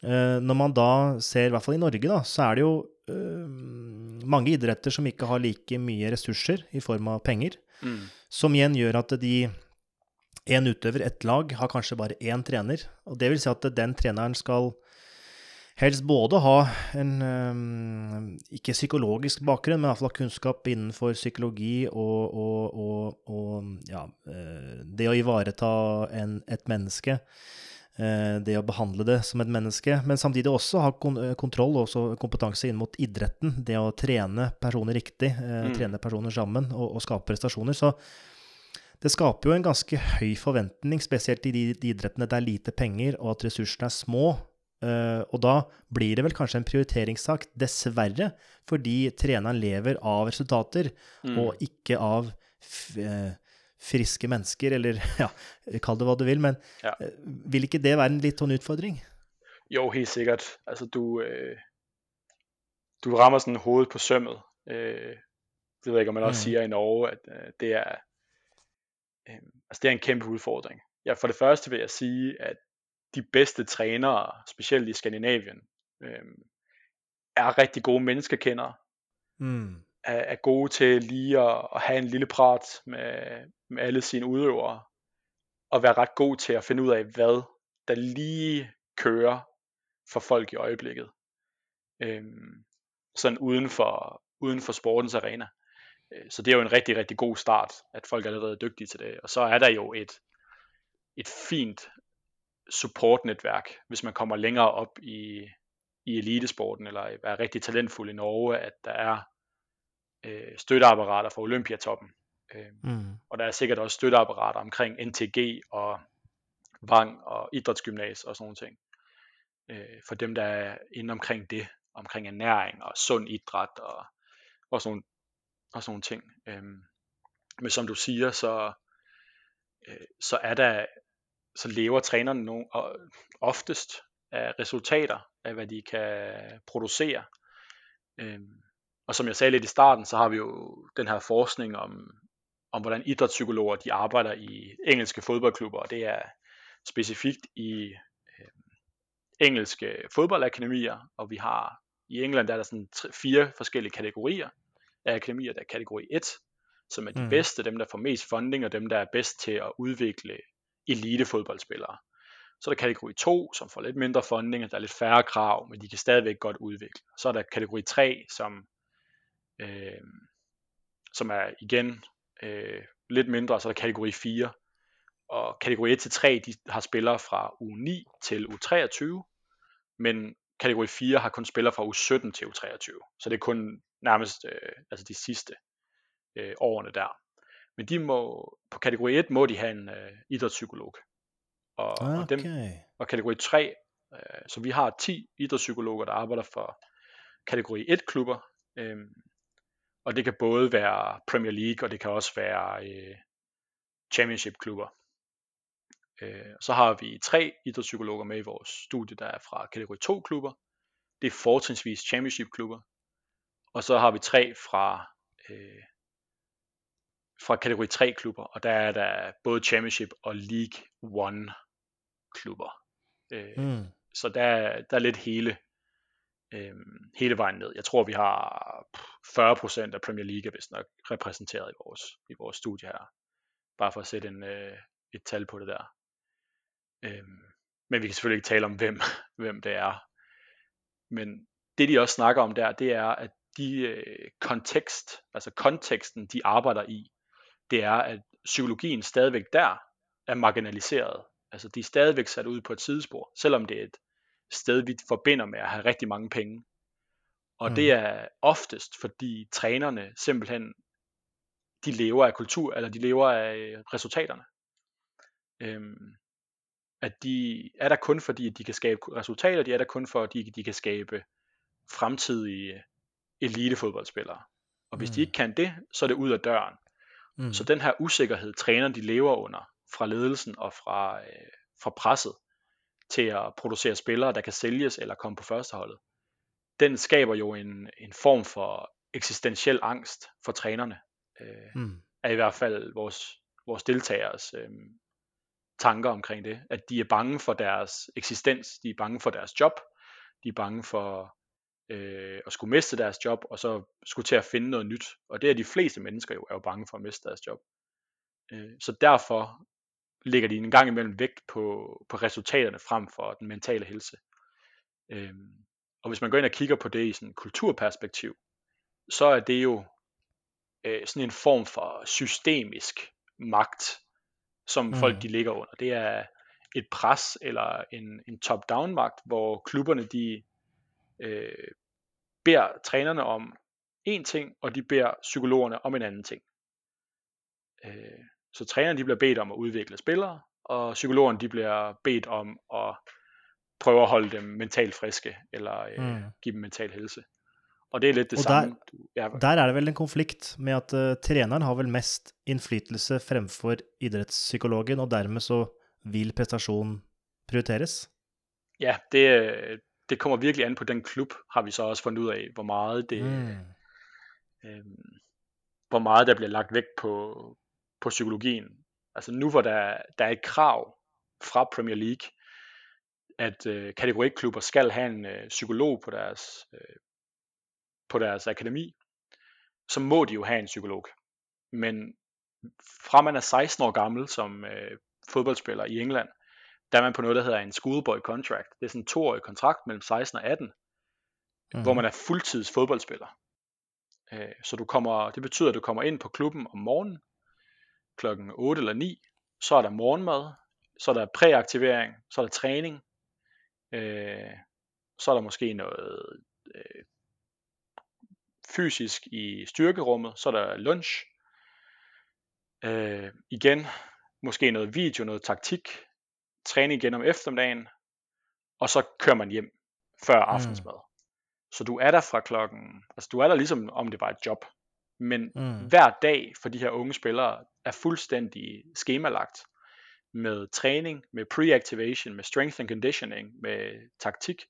eh, når man da ser, i hvert fall i Norge, da, så er det jo eh, mange idretter som ikke har like mye ressurser i form av penger. Mm. Som igjen gjør at de én utøver, ett lag, har kanskje bare én trener. Og det vil si at den treneren skal helst både ha en um, ikke psykologisk bakgrunn, men iallfall kunnskap innenfor psykologi og, og, og, og ja, uh, det å ivareta en, et menneske. Uh, det å behandle det som et menneske, men samtidig også ha kon kontroll og kompetanse inn mot idretten. Det å trene personer riktig, mm. trene personer sammen og, og skape prestasjoner. Så det skaper jo en ganske høy forventning, spesielt i de, de idrettene der det er lite penger og at ressursene er små. Uh, og da blir det vel kanskje en prioriteringssak, dessverre, fordi treneren lever av resultater, mm. og ikke av uh, friske mennesker, eller ja, kall det hva du vil. Men ja. uh, vil ikke det være en litt sånn utfordring? Jo, helt sikkert. Altså, du, du rammer sådan hovedet på sømmet. Det ved jeg ikke, om man også Mm. siger i Norge, at det er altså det er en kæmpe udfordring. Ja, for det første vil jeg sige, at de bedste trænere, specielt i Skandinavien, øh, er rigtig gode menneskekendere, Mm. er, er gode til lige at, at have en lille prat med, med alle sine udøvere, og være ret god til at finde ud af, hvad der lige kører for folk i øjeblikket. Øhm, sådan uden for, uden for sportens arena. Øh, Så det er jo en rigtig, rigtig god start, at folk er allerede dygtige til det. Og så er der jo et, et fint supportnetværk, hvis man kommer længere op i, i elitesporten, eller er rigtig talentfuld i Norge, at der er øh, støtteapparater fra Olympiatoppen. Øh, Mm. og der er sikkert også støtteapparater omkring NTG og Vang og idrætsgymnas og sådan nogle ting. Øh, for dem, der er inde omkring det, omkring ernæring og sund idræt og, og, sådan, og sådan nogle ting. Øhm, men som du siger, så, øh, så er der, så lever trænerne nogle, og oftest af resultater af, hvad de kan producere. Øhm, og som jeg sagde lidt i starten, så har vi jo den her forskning om, om hvordan idrætspsykologer de arbejder i engelske fodboldklubber, og det er specifikt i øh, engelske fodboldakademier, og vi har i England der er der sådan tre, fire forskellige kategorier af akademier. Der er kategori 1, som er de mm. bedste, dem der får mest funding, og dem der er bedst til at udvikle elitefodboldspillere. Så er der kategori 2, som får lidt mindre funding, og der er lidt færre krav, men de kan stadigvæk godt udvikle. Så er der kategori 3, som, øh, som er igen øh, lidt mindre, og så er der kategori 4. Og kategori 1 til 3, de har spillere fra u 9 til u 23, men kategori 4 har kun spillere fra u 17 til u 23. Så det er kun nærmest øh, altså de sidste øh, årene der. Men de må, på kategori 1 må de have en øh, idrætspsykolog. Og, og, dem, Okay. og kategori 3, øh, så vi har 10 idrætspsykologer, der arbejder for kategori 1 klubber. Øh, og det kan både være Premier League, og det kan også være øh, Championship klubber. Øh, så har vi tre idrætspsykologer med i vores studie, der er fra kategori 2 klubber. Det er fortrinsvis Championship klubber. Og så har vi tre fra, øh, fra kategori 3 klubber, og der er der både Championship og League One klubber. Øh, Mm. Så der, er- der er lidt hele, øh, hele vejen ned. Jeg tror, vi har pff, 40% af Premier League er vist nok repræsenteret i vores, i vores studie her. Bare for at sætte en, øh, et tal på det der. Øhm, men vi kan selvfølgelig ikke tale om, hvem, hvem det er. Men det de også snakker om der, det er, at de øh, kontekst, altså konteksten, de arbejder i, det er, at psykologien stadigvæk der er marginaliseret. Altså de er stadigvæk sat ud på et sidespor, selvom det er et sted, vi forbinder med at have rigtig mange penge. Og Mm. det er oftest, fordi trænerne simpelthen, de lever af kultur, eller de lever af øh, resultaterne. Øhm, at de er der kun fordi, at de kan skabe resultater, de er der kun fordi, de kan skabe fremtidige elitefodboldspillere. Og hvis Mm. de ikke kan det, så er det ud af døren. Mm. Så den her usikkerhed, træner de lever under fra ledelsen og fra, øh, fra presset til at producere spillere, der kan sælges eller komme på førsteholdet, den skaber jo en, en form for eksistentiel angst for trænerne. Øh, Mm. er i hvert fald vores, vores deltagers øh, tanker omkring det. At de er bange for deres eksistens, de er bange for deres job, de er bange for øh, at skulle miste deres job, og så skulle til at finde noget nyt. Og det er de fleste mennesker jo, er jo bange for at miste deres job. Øh, så derfor lægger de en gang imellem vægt på, på resultaterne frem for den mentale helse. Øh, og hvis man går ind og kigger på det i sådan et kulturperspektiv, så er det jo øh, sådan en form for systemisk magt, som mm. folk de ligger under. Det er et pres eller en, en top-down magt, hvor klubberne de øh, beder trænerne om en ting, og de beder psykologerne om en anden ting. Øh, så trænerne de bliver bedt om at udvikle spillere, og psykologerne de bliver bedt om at prøve at holde dem mentalt friske, eller øh, Mm. give dem mental helse. Og det er lidt det Og samme. Ja, Der er det vel en konflikt med at uh, treneren har vel mest innflytelse fremfor idrettspsykologen, og dermed så vil prestasjon prioriteres. ja det, øh, det kommer virkelig an på den klub, har vi så også fundet ud af, hvor meget det, Mm. øhm, hvor meget der bliver lagt vægt på, på psykologien. Altså nu hvor der, der er et krav fra Premier League, at øh, kategori klubber skal have en øh, psykolog på deres, øh, på deres akademi, så må de jo have en psykolog. Men fra man er 16 år gammel som øh, fodboldspiller i England, der er man på noget, der hedder en schoolboy contract. Det er sådan en toårig kontrakt mellem 16 og 18, mm. hvor man er fuldtids fodboldspiller. Øh, så du kommer, det betyder, at du kommer ind på klubben om morgenen, klokken 8 eller 9, så er der morgenmad, så er der præaktivering, så er der træning, øh, så er der måske noget øh, fysisk i styrkerummet, så er der lunch, øh, igen måske noget video, noget taktik, træning igen om eftermiddagen, og så kører man hjem før mm. aftensmad. Mm. Så du er der fra klokken, altså du er der ligesom om det var et job, men mm. hver dag for de her unge spillere er fuldstændig skemalagt med træning, med pre-activation, med strength and conditioning, med taktik.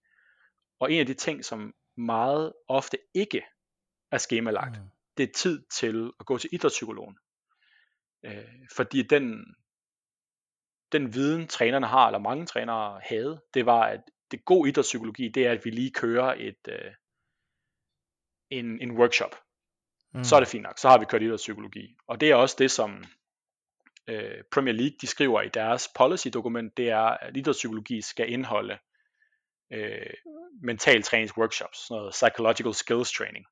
Og en af de ting, som meget ofte ikke er skemalagt, mm. det er tid til at gå til idrætspsykologen. Øh, fordi den, den viden, trænerne har, eller mange trænere havde, det var, at det gode idrætspsykologi, det er, at vi lige kører et, øh, en, en workshop. Mm. Så er det fint nok, så har vi kørt idrætspsykologi. Og det er også det, som øh, Premier League de skriver i deres policy-dokument, det er, at idrætspsykologi skal indeholde øh, mental træningsworkshops, sådan noget psychological skills training,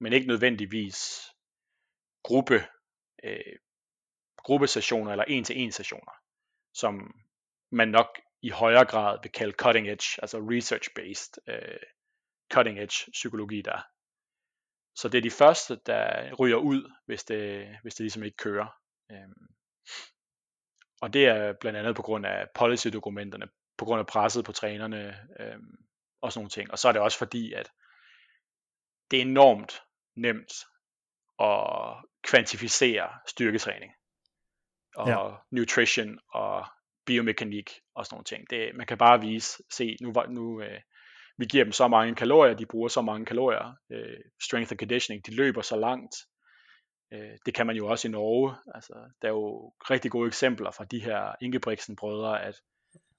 men ikke nødvendigvis gruppe, øh, gruppesessioner eller en-til-en sessioner, som man nok i højere grad vil kalde cutting edge, altså research-based øh, cutting edge psykologi der. Så det er de første, der ryger ud, hvis det, hvis det ligesom ikke kører. Øhm, og det er blandt andet på grund af policy-dokumenterne, på grund af presset på trænerne øhm, og sådan nogle ting. Og så er det også fordi, at det er enormt nemt at kvantificere styrketræning og ja. nutrition og biomekanik og sådan nogle ting. Det, man kan bare vise, se, nu, nu øh, vi giver dem så mange kalorier, de bruger så mange kalorier, øh, strength and conditioning, de løber så langt. Øh, det kan man jo også i Norge. Altså, der er jo rigtig gode eksempler fra de her Ingebrigtsen brødre, at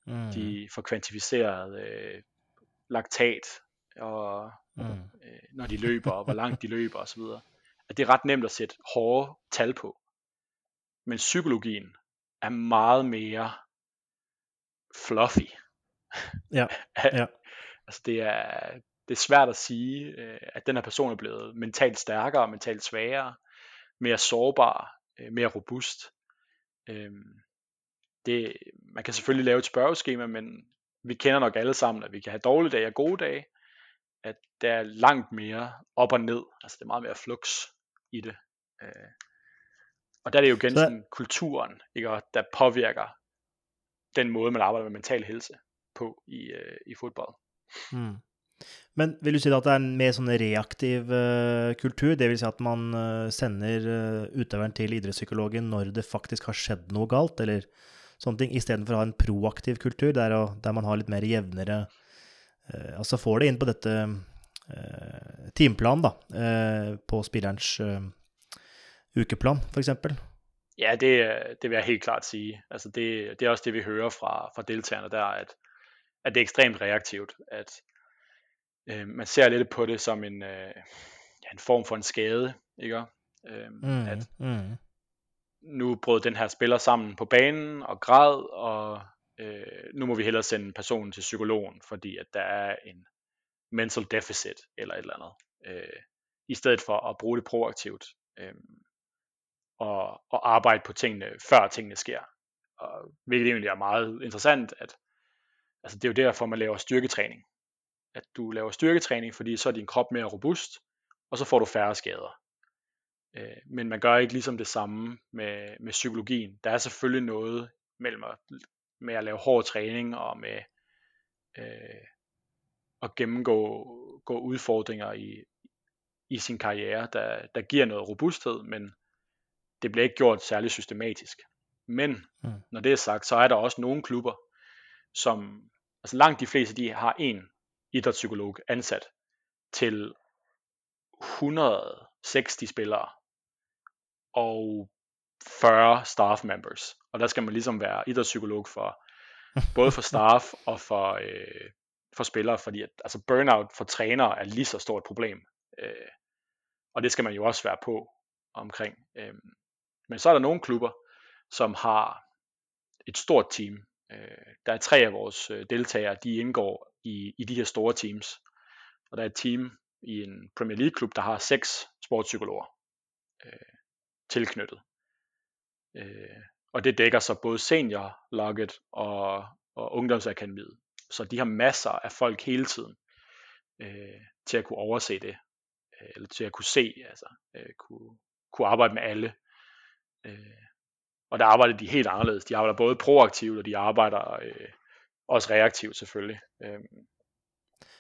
mm. de får kvantificeret øh, laktat, og mm. øh, når de løber, og hvor langt de løber osv. At det er ret nemt at sætte hårde tal på. Men psykologien er meget mere fluffy. Ja, ja. altså det er, det er svært at sige, øh, at den her person er blevet mentalt stærkere, mentalt svagere, mere sårbar, øh, mere robust. Øh, det, man kan selvfølgelig lave et spørgeskema, men vi kender nok alle sammen, at vi kan have dårlige dage og gode dage, at der er langt mere op og ned, altså det er meget mere flux i det. Og der er det jo igen Så... sådan kulturen, ikke, og der påvirker den måde, man arbejder med mental helse på i, øh, i fodbold. Mm. Men vil du si at det er en mer sånn reaktiv uh, kultur? Dvs. Si at man uh, sender uh, utøveren til idrettspsykologen når det faktisk har skjedd noe galt, eller sånne ting, istedenfor å ha en proaktiv kultur der, der, man har litt mer jevnere Altså får det inn på dette timeplan, da, på spillerens ukeplan, f.eks. Ja, det, det vil jeg helt klart sige. Altså det, det er også det, vi hører fra, fra deltagerne der, at, at det er ekstremt reaktivt, at øh, man ser lidt på det som en, øh, ja, en form for en skade, ikke? Øh, mm, at mm. nu brød den her spiller sammen på banen og græd, og øh, nu må vi hellere sende personen til psykologen, fordi at der er en mental deficit eller et eller andet, øh, i stedet for at bruge det proaktivt. Øh, og, og arbejde på tingene, før tingene sker. Og, hvilket egentlig er meget interessant, at altså det er jo derfor, man laver styrketræning. At du laver styrketræning, fordi så er din krop mere robust, og så får du færre skader. Øh, men man gør ikke ligesom det samme med, med psykologien. Der er selvfølgelig noget mellem at, med at lave hård træning og med øh, at gennemgå gå udfordringer i, i sin karriere, der, der giver noget robusthed, men det bliver ikke gjort særlig systematisk. Men mm. når det er sagt, så er der også nogle klubber, som altså langt de fleste de har en idrætspsykolog ansat til 160 spillere. og 40 staff members. Og der skal man ligesom være idrætspsykolog for, både for staff og for, øh, for spillere, fordi at, altså burnout for trænere er lige så stort problem. Øh, og det skal man jo også være på omkring. Øh, men så er der nogle klubber, som har et stort team. Øh, der er tre af vores øh, deltagere, de indgår i, i de her store teams. Og der er et team i en Premier League klub, der har seks sportspsykologer øh, tilknyttet. Øh, og det dækker så både seniorlaget og, og ungdomsakademiet. Så de har masser af folk hele tiden øh, til at kunne overse det, øh, eller til at kunne se, altså øh, kunne, kunne arbejde med alle. Øh, og der arbejder de helt anderledes. De arbejder både proaktivt, og de arbejder øh, også reaktivt selvfølgelig. Øh,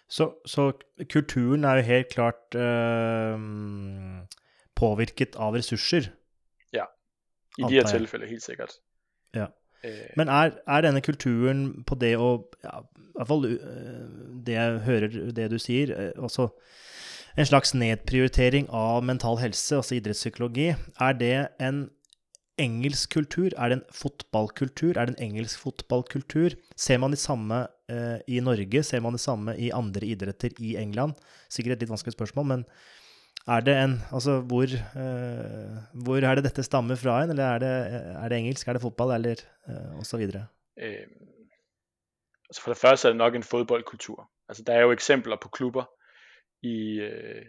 så, så kulturen er jo helt klart øh, påvirket av ressurser. Ja, i de her tilfælde helt sikkert. Ja. Øh. Men er, er denne kulturen på det å ja, I hvert fall øh, det jeg hører det du sier, øh, altså en slags nedprioritering av mental helse, altså idrettspsykologi, er det en engelsk kultur? Er det en fotballkultur? Er det en engelsk fotballkultur? Ser man det samme eh, i Norge? Ser man det samme i andre idretter i England? Sikkert et litt vanskelig spørsmål, men er det en Altså, hvor, eh, hvor er det dette stammer fra en? Eller er det, eh, er det engelsk, er det fotball, eller eh, osv.? så? Eh, altså for det første er det nok en fodboldkultur. Altså, der er jo eksempler på klubber i, øh,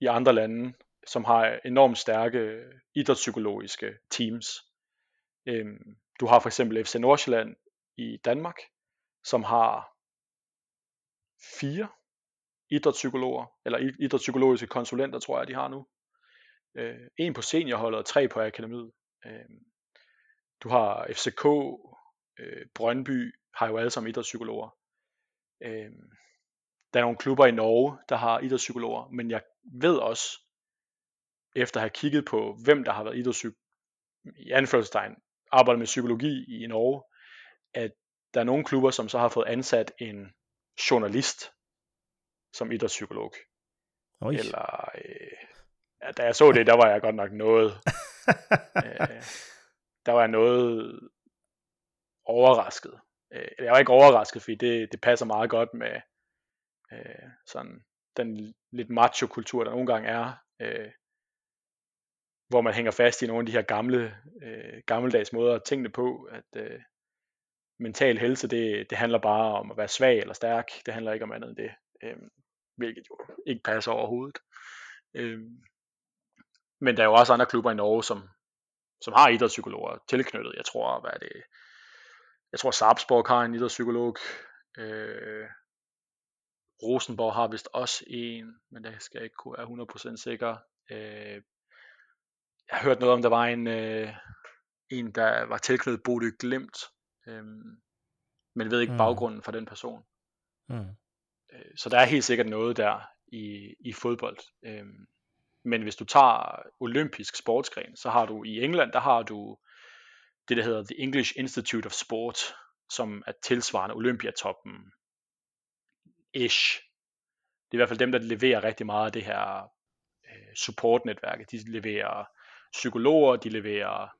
i andre lande, som har enormt stærke idrætspsykologiske teams. Øhm, du har for eksempel FC Nordsjælland i Danmark, som har fire idrætspsykologer, eller idrætspsykologiske konsulenter, tror jeg, de har nu. Øh, en på seniorholdet og tre på akademiet. Øh, du har FCK, øh, Brøndby, har jo alle sammen idrætspsykologer. Øh, der er nogle klubber i Norge, der har idrætspsykologer, men jeg ved også, efter at have kigget på, hvem der har været idrætspsyk i anførselstegn, arbejdet med psykologi i Norge, at der er nogle klubber, som så har fået ansat en journalist som idrætspsykolog. Oj. Eller, øh, ja, da jeg så det, der var jeg godt nok noget, øh, der var jeg noget overrasket. Øh, jeg var ikke overrasket, fordi det, det passer meget godt med øh, sådan den lidt macho-kultur, der nogle gange er, øh, hvor man hænger fast i nogle af de her gamle, øh, gammeldags måder at tænke på, at øh, mental helse, det, det handler bare om at være svag eller stærk, det handler ikke om andet end det, øh, hvilket jo ikke passer overhovedet. Øh, men der er jo også andre klubber i Norge, som, som har idrætspsykologer tilknyttet. Jeg tror, hvad er det, jeg tror Sarpsborg har en idrætspsykolog, øh, Rosenborg har vist også en, men det skal jeg ikke kunne være 100% sikker. Øh, jeg har hørt noget om, der var en, øh, en der var tilknyttet Bodø Glimt, øh, men ved ikke mm. baggrunden for den person. Mm. Øh, så der er helt sikkert noget der i, i fodbold. Øh, men hvis du tager olympisk sportsgren, så har du i England, der har du det, der hedder The English Institute of Sport, som er tilsvarende Olympiatoppen ish. Det er i hvert fald dem, der leverer rigtig meget af det her øh, support-netværk. De leverer psykologer, de leverer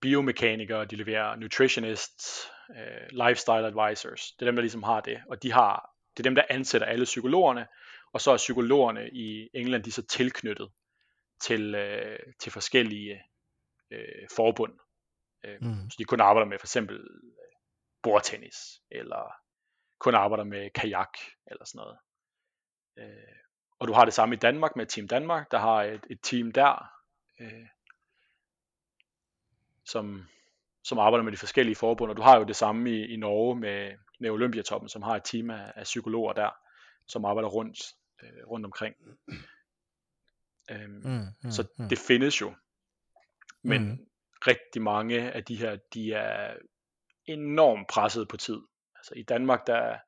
biomekanikere, de leverer nutritionists, øh, lifestyle advisors. Det er dem, der ligesom har det. Og de har, det er dem, der ansætter alle psykologerne, og så er psykologerne i England, de er så tilknyttet til, øh, til forskellige øh, forbund. Øh, mm. Så de kun arbejder med for eksempel øh, bordtennis, eller kun arbejder med kajak, eller sådan noget. Øh, og du har det samme i Danmark med Team Danmark, der har et, et team der, øh, som, som arbejder med de forskellige forbund, og du har jo det samme i, i Norge med, med Olympiatoppen, som har et team af, af psykologer der, som arbejder rundt, øh, rundt omkring. Øhm, mm, mm, så mm. det findes jo. Men mm. rigtig mange af de her, de er enormt presset på tid. Altså i Danmark, der,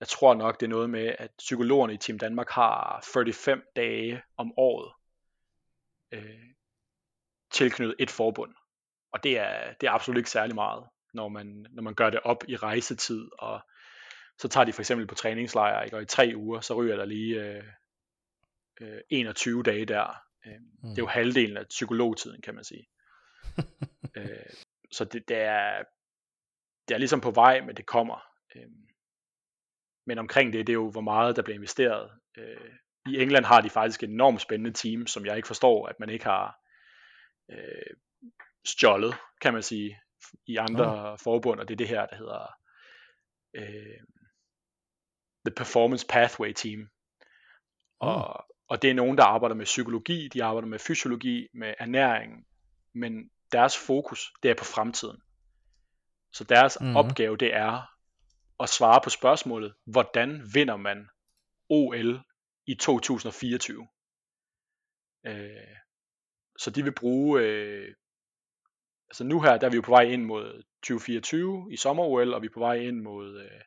jeg tror nok, det er noget med, at psykologerne i Team Danmark har 45 dage om året øh, tilknyttet et forbund. Og det er, det er absolut ikke særlig meget, når man, når man gør det op i rejsetid, og så tager de for eksempel på træningslejr, ikke? og i tre uger, så ryger der lige øh, øh, 21 dage der, Øh, mm. Det er jo halvdelen af psykologtiden, kan man sige. øh, så det, det, er, det er ligesom på vej, men det kommer. Øh, men omkring det, det er jo, hvor meget der bliver investeret. Øh, I England har de faktisk et enormt spændende team, som jeg ikke forstår, at man ikke har øh, stjålet, kan man sige, i andre oh. forbund, og det er det her, der hedder øh, The Performance Pathway Team. Og, oh. og det er nogen, der arbejder med psykologi, de arbejder med fysiologi, med ernæring, men deres fokus, det er på fremtiden. Så deres mm. opgave, det er at svare på spørgsmålet, hvordan vinder man OL i 2024? Øh, så de vil bruge, øh, altså nu her, der er vi jo på vej ind mod 2024 i sommer-OL, og vi er på vej ind mod øh,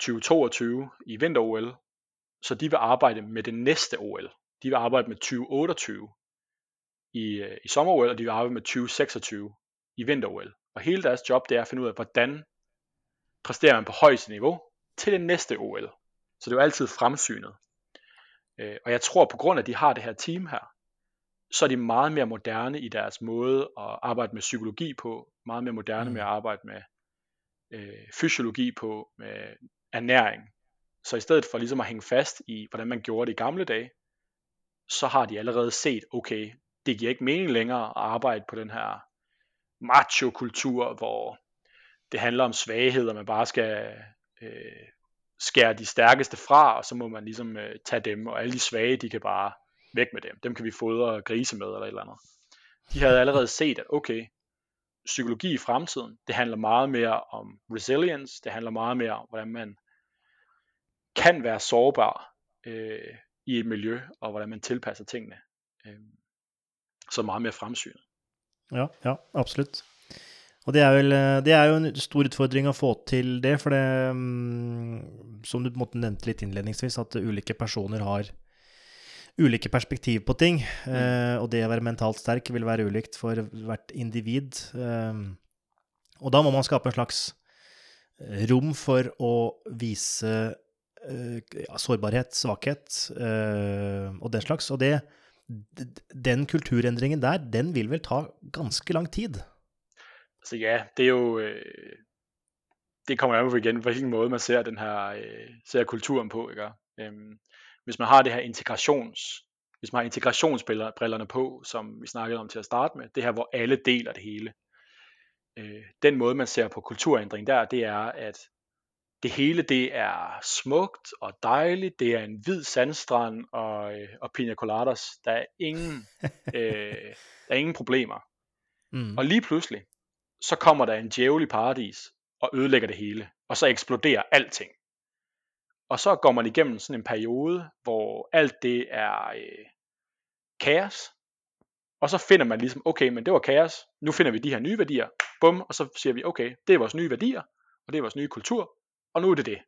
2022 i vinter-OL. Så de vil arbejde med det næste OL. De vil arbejde med 2028 i, øh, i sommer-OL, og de vil arbejde med 2026 i vinter-OL. Og hele deres job, det er at finde ud af, hvordan præsterer man på højeste niveau til det næste OL. Så det er jo altid fremsynet. Øh, og jeg tror, på grund af, at de har det her team her, så er de meget mere moderne i deres måde at arbejde med psykologi på, meget mere moderne mm. med at arbejde med øh, fysiologi på, med ernæring. Så i stedet for ligesom at hænge fast i, hvordan man gjorde det i gamle dage, så har de allerede set, okay, det giver ikke mening længere at arbejde på den her macho-kultur, hvor det handler om svagheder, man bare skal øh, skære de stærkeste fra, og så må man ligesom øh, tage dem, og alle de svage, de kan bare væk med dem. Dem kan vi fodre grise med, eller et eller andet. De havde allerede set, at okay, psykologi i fremtiden, det handler meget mere om resilience, det handler meget mere om, hvordan man kan være sårbar øh, i et miljø, og hvordan man tilpasser tingene. Øh, så meget mere fremsynet. Ja, ja, absolut. Og det er, vel, eh, det er jo en stor utfordring å få til det, for det mm, Som du nevnte litt innledningsvis, at ulike personer har ulike perspektiv på ting. Mm. Eh, og det å være mentalt sterk vil være ulikt for hvert individ. Eh, og da må man skape en slags rom for å vise eh, sårbarhet, svakhet eh, og den slags. Og det, den kulturendringen der, den vil vel ta ganske lang tid? Så ja, det er jo... Øh, det kommer an på igen, hvilken måde man ser den her øh, ser kulturen på, ikke? Øhm, hvis man har det her integrations, hvis man har integrationsbrillerne på, som vi snakkede om til at starte med, det her, hvor alle deler det hele. Øh, den måde, man ser på kulturændring der, det er, at det hele det er smukt og dejligt, det er en hvid sandstrand og, øh, og pina coladas. Der er ingen, øh, der er ingen problemer. Mm. Og lige pludselig, så kommer der en djævel i paradis og ødelægger det hele, og så eksploderer alting. Og så går man igennem sådan en periode, hvor alt det er øh, kaos, og så finder man ligesom, okay, men det var kaos, nu finder vi de her nye værdier, bum, og så siger vi, okay, det er vores nye værdier, og det er vores nye kultur, og nu er det det.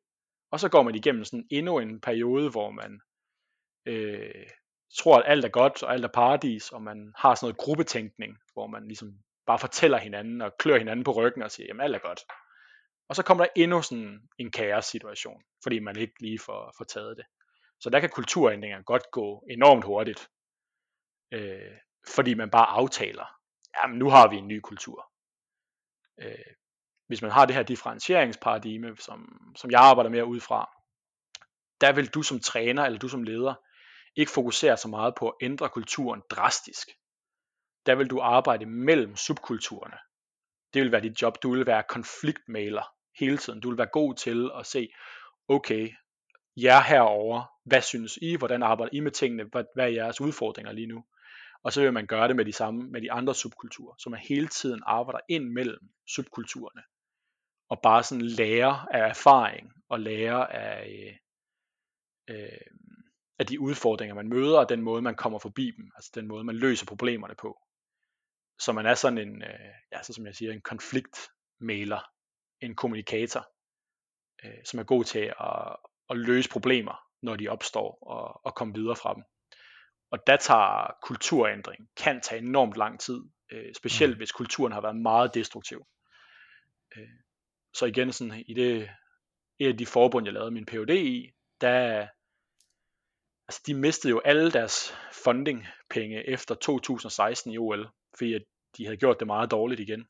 Og så går man igennem sådan endnu en periode, hvor man øh, tror, at alt er godt, og alt er paradis, og man har sådan noget gruppetænkning, hvor man ligesom bare fortæller hinanden, og klør hinanden på ryggen og siger, jamen alt er godt. Og så kommer der endnu sådan en kaos situation, fordi man ikke lige får, får taget det. Så der kan kulturændringer godt gå enormt hurtigt, øh, fordi man bare aftaler, jamen nu har vi en ny kultur. Øh, hvis man har det her differentieringsparadigme, som, som jeg arbejder mere ud fra, der vil du som træner eller du som leder ikke fokusere så meget på at ændre kulturen drastisk. Der vil du arbejde mellem subkulturerne. Det vil være dit job. Du vil være konfliktmaler hele tiden. Du vil være god til at se, okay, jer herover, hvad synes I, hvordan arbejder I med tingene, hvad, hvad er jeres udfordringer lige nu? Og så vil man gøre det med de samme, med de andre subkulturer, så man hele tiden arbejder ind mellem subkulturerne og bare sådan lære af erfaring og lære af, øh, øh, af de udfordringer, man møder, og den måde, man kommer forbi dem, altså den måde, man løser problemerne på. Så man er sådan en, øh, ja, så som jeg siger, en konfliktmæler, en kommunikator, øh, som er god til at, at løse problemer, når de opstår, og, og komme videre fra dem. Og der tager kulturændring, kan tage enormt lang tid, øh, specielt mm. hvis kulturen har været meget destruktiv. Øh, så igen sådan i det et af de forbund, jeg lavede min PhD i, der, altså de mistede jo alle deres funding-penge efter 2016 i OL, fordi at de havde gjort det meget dårligt igen.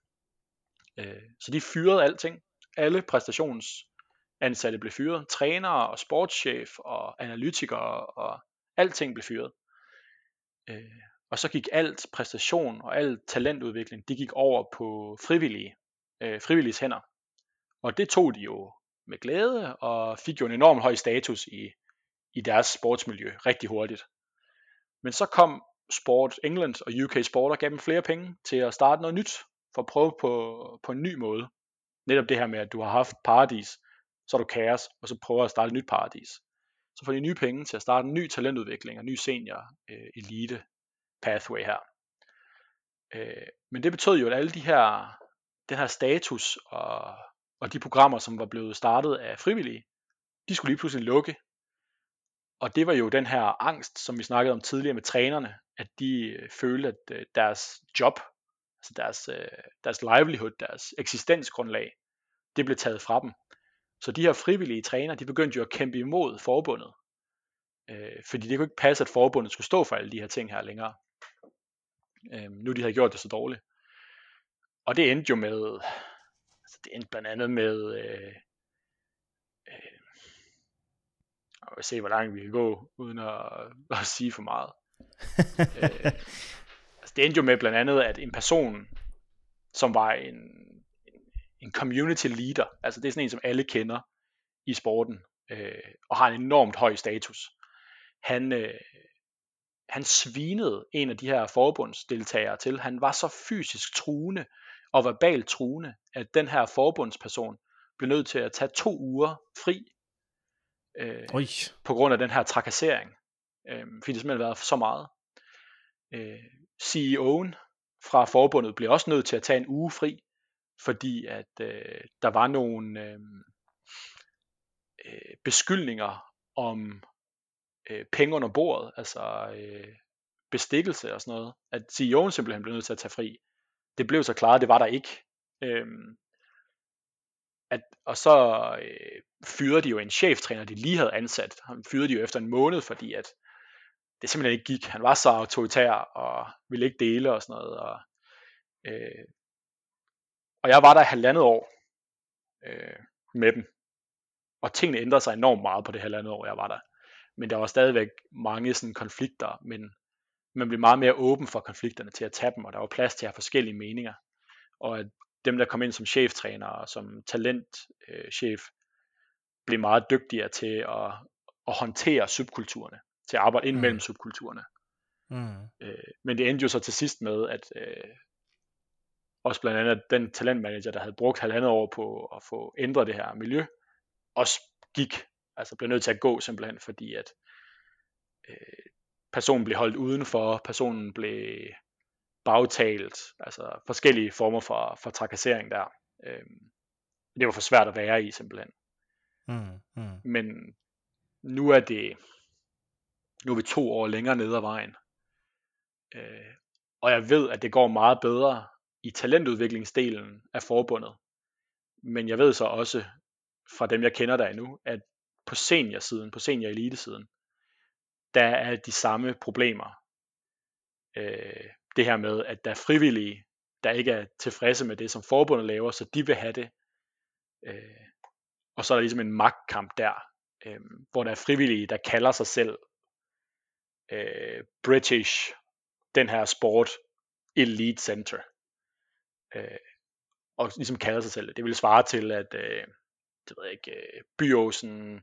Øh, så de fyrede alting. Alle præstationsansatte blev fyret. Trænere og sportschef og analytikere og alting blev fyret. Øh, og så gik alt præstation og alt talentudvikling, det gik over på frivillige, øh, frivilliges hænder. Og det tog de jo med glæde og fik jo en enorm høj status i, i deres sportsmiljø rigtig hurtigt. Men så kom Sport England og UK Sport og gav dem flere penge til at starte noget nyt, for at prøve på, på en ny måde. Netop det her med, at du har haft paradis, så er du kaos, og så prøver at starte et nyt paradis. Så får de nye penge til at starte en ny talentudvikling og ny senior øh, elite pathway her. Øh, men det betød jo, at alle de her, den her status og, og de programmer, som var blevet startet af frivillige, de skulle lige pludselig lukke. Og det var jo den her angst, som vi snakkede om tidligere med trænerne, at de øh, følte, at øh, deres job, altså deres, øh, deres livelihood, deres eksistensgrundlag, det blev taget fra dem. Så de her frivillige træner, de begyndte jo at kæmpe imod forbundet. Øh, fordi det kunne ikke passe, at forbundet skulle stå for alle de her ting her længere. Øh, nu de havde gjort det så dårligt. Og det endte jo med, altså det endte blandt andet med, øh, øh, vil se, hvor langt vi kan gå, uden at, at sige for meget. øh, altså det endte jo med blandt andet, at en person, som var en, en community leader, altså det er sådan en, som alle kender i sporten, øh, og har en enormt høj status. Han, øh, han svinede en af de her forbundsdeltagere til. Han var så fysisk truende og verbalt truende, at den her forbundsperson blev nødt til at tage to uger fri øh, Oi. på grund af den her trakassering. Øh, fordi det simpelthen været så meget. Øh, CEO'en fra forbundet blev også nødt til at tage en uge fri, fordi at øh, der var nogle øh, øh, beskyldninger om øh, penge under bordet, altså øh, bestikkelse og sådan noget, at CEO'en simpelthen blev nødt til at tage fri. Det blev så klart, det var der ikke. Øhm, at, og så øh, fyrede de jo en cheftræner, de lige havde ansat. Han fyrede de jo efter en måned, fordi at det simpelthen ikke gik. Han var så autoritær og ville ikke dele og sådan noget. Og, øh, og jeg var der halvandet år øh, med dem. Og tingene ændrede sig enormt meget på det halvandet år, jeg var der men der var stadigvæk mange sådan konflikter, men man blev meget mere åben for konflikterne til at tage dem, og der var plads til at have forskellige meninger. Og at dem, der kom ind som cheftræner og som talentchef, blev meget dygtigere til at, at håndtere subkulturerne, til at arbejde ind mm. mellem subkulturerne. Mm. Øh, men det endte jo så til sidst med, at øh, også blandt andet den talentmanager, der havde brugt halvandet år på at få ændret det her miljø, også gik altså blev nødt til at gå simpelthen, fordi at øh, personen blev holdt udenfor, personen blev bagtalt, altså forskellige former for, for trakassering der. Øh, det var for svært at være i simpelthen. Mm, mm. Men nu er det, nu er vi to år længere nede ad vejen. Øh, og jeg ved, at det går meget bedre i talentudviklingsdelen af forbundet. Men jeg ved så også fra dem, jeg kender der endnu, at på seniorsiden, på senior elitesiden, der er de samme problemer. Øh, det her med, at der er frivillige, der ikke er tilfredse med det, som forbundet laver, så de vil have det. Øh, og så er der ligesom en magtkamp der, øh, hvor der er frivillige, der kalder sig selv øh, British, den her sport, Elite Center. Øh, og ligesom kalder sig selv det. Det vil svare til, at øh, det ved jeg ikke, øh, Byåsen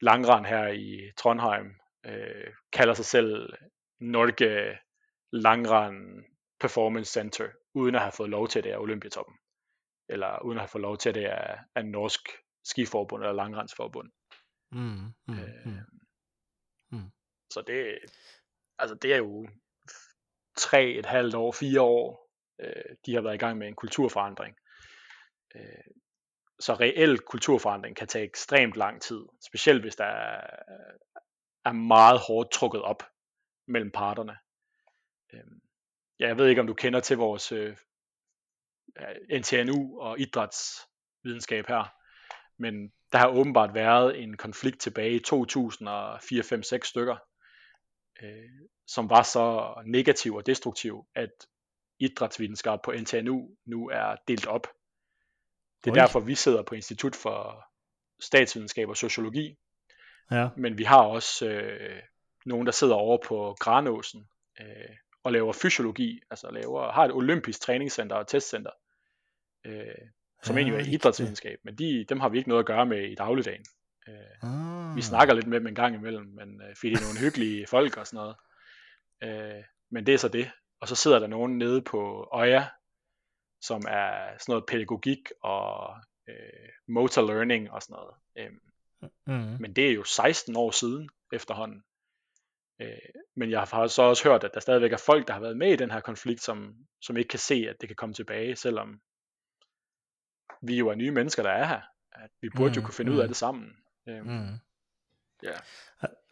langrand her i Trondheim øh, kalder sig selv Norge Langrand Performance Center, uden at have fået lov til det af Olympiatoppen. Eller uden at have fået lov til det af, af Norsk Skiforbund eller Langrendsforbund. Mm, mm, øh, mm. Mm. Så det, altså det er jo tre et halvt år, fire år, øh, de har været i gang med en kulturforandring. Øh, så reel kulturforandring kan tage ekstremt lang tid, specielt hvis der er, meget hårdt trukket op mellem parterne. Øhm, ja, jeg ved ikke, om du kender til vores øh, NTNU og idrætsvidenskab her, Men der har åbenbart været en konflikt tilbage i 2004, 5, 6 stykker, øh, som var så negativ og destruktiv, at idrætsvidenskab på NTNU nu er delt op. Det er Oi. derfor, vi sidder på Institut for Statsvidenskab og Sociologi. Ja. Men vi har også øh, nogen, der sidder over på Granåsen øh, og laver fysiologi, altså laver, har et olympisk træningscenter og testcenter, øh, som ja, egentlig er idrætsvidenskab, men de, dem har vi ikke noget at gøre med i dagligdagen. Øh, ah. Vi snakker lidt med dem en gang imellem, men øh, fordi det er nogle hyggelige folk og sådan noget. Øh, men det er så det. Og så sidder der nogen nede på Øja, som er sådan noget pædagogik og øh, motor learning og sådan noget. Øh, mm. Men det er jo 16 år siden efterhånden. Øh, men jeg har så også hørt, at der stadigvæk er folk, der har været med i den her konflikt, som, som ikke kan se, at det kan komme tilbage, selvom vi jo er nye mennesker, der er her. At vi burde mm, jo kunne finde mm. ud af det sammen. Um, mm. yeah.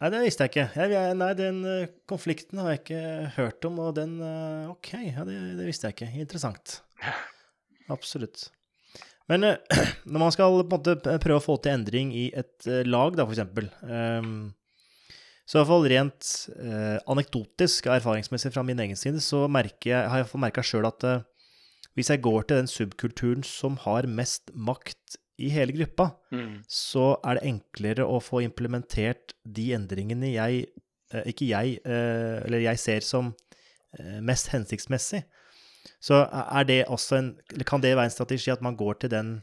Nei, det visste jeg ikke. Jeg, nei, den uh, konflikten har jeg ikke hørt om, og den uh, Ok, ja, det, det, visste jeg ikke. Interessant. Absolutt. Men når man skal på en måte prøve å få til endring i et lag, da, for eksempel um, så i hvert fall rent eh, anekdotisk og erfaringsmessig fra min egen side, så jeg, har jeg merka sjøl at eh, hvis jeg går til den subkulturen som har mest makt i hele gruppa, mm. så er det enklere å få implementert de endringene jeg eh, Ikke jeg, eh, eller jeg ser som eh, mest hensiktsmessig. Så er det også en Kan det være en strategi at man går til den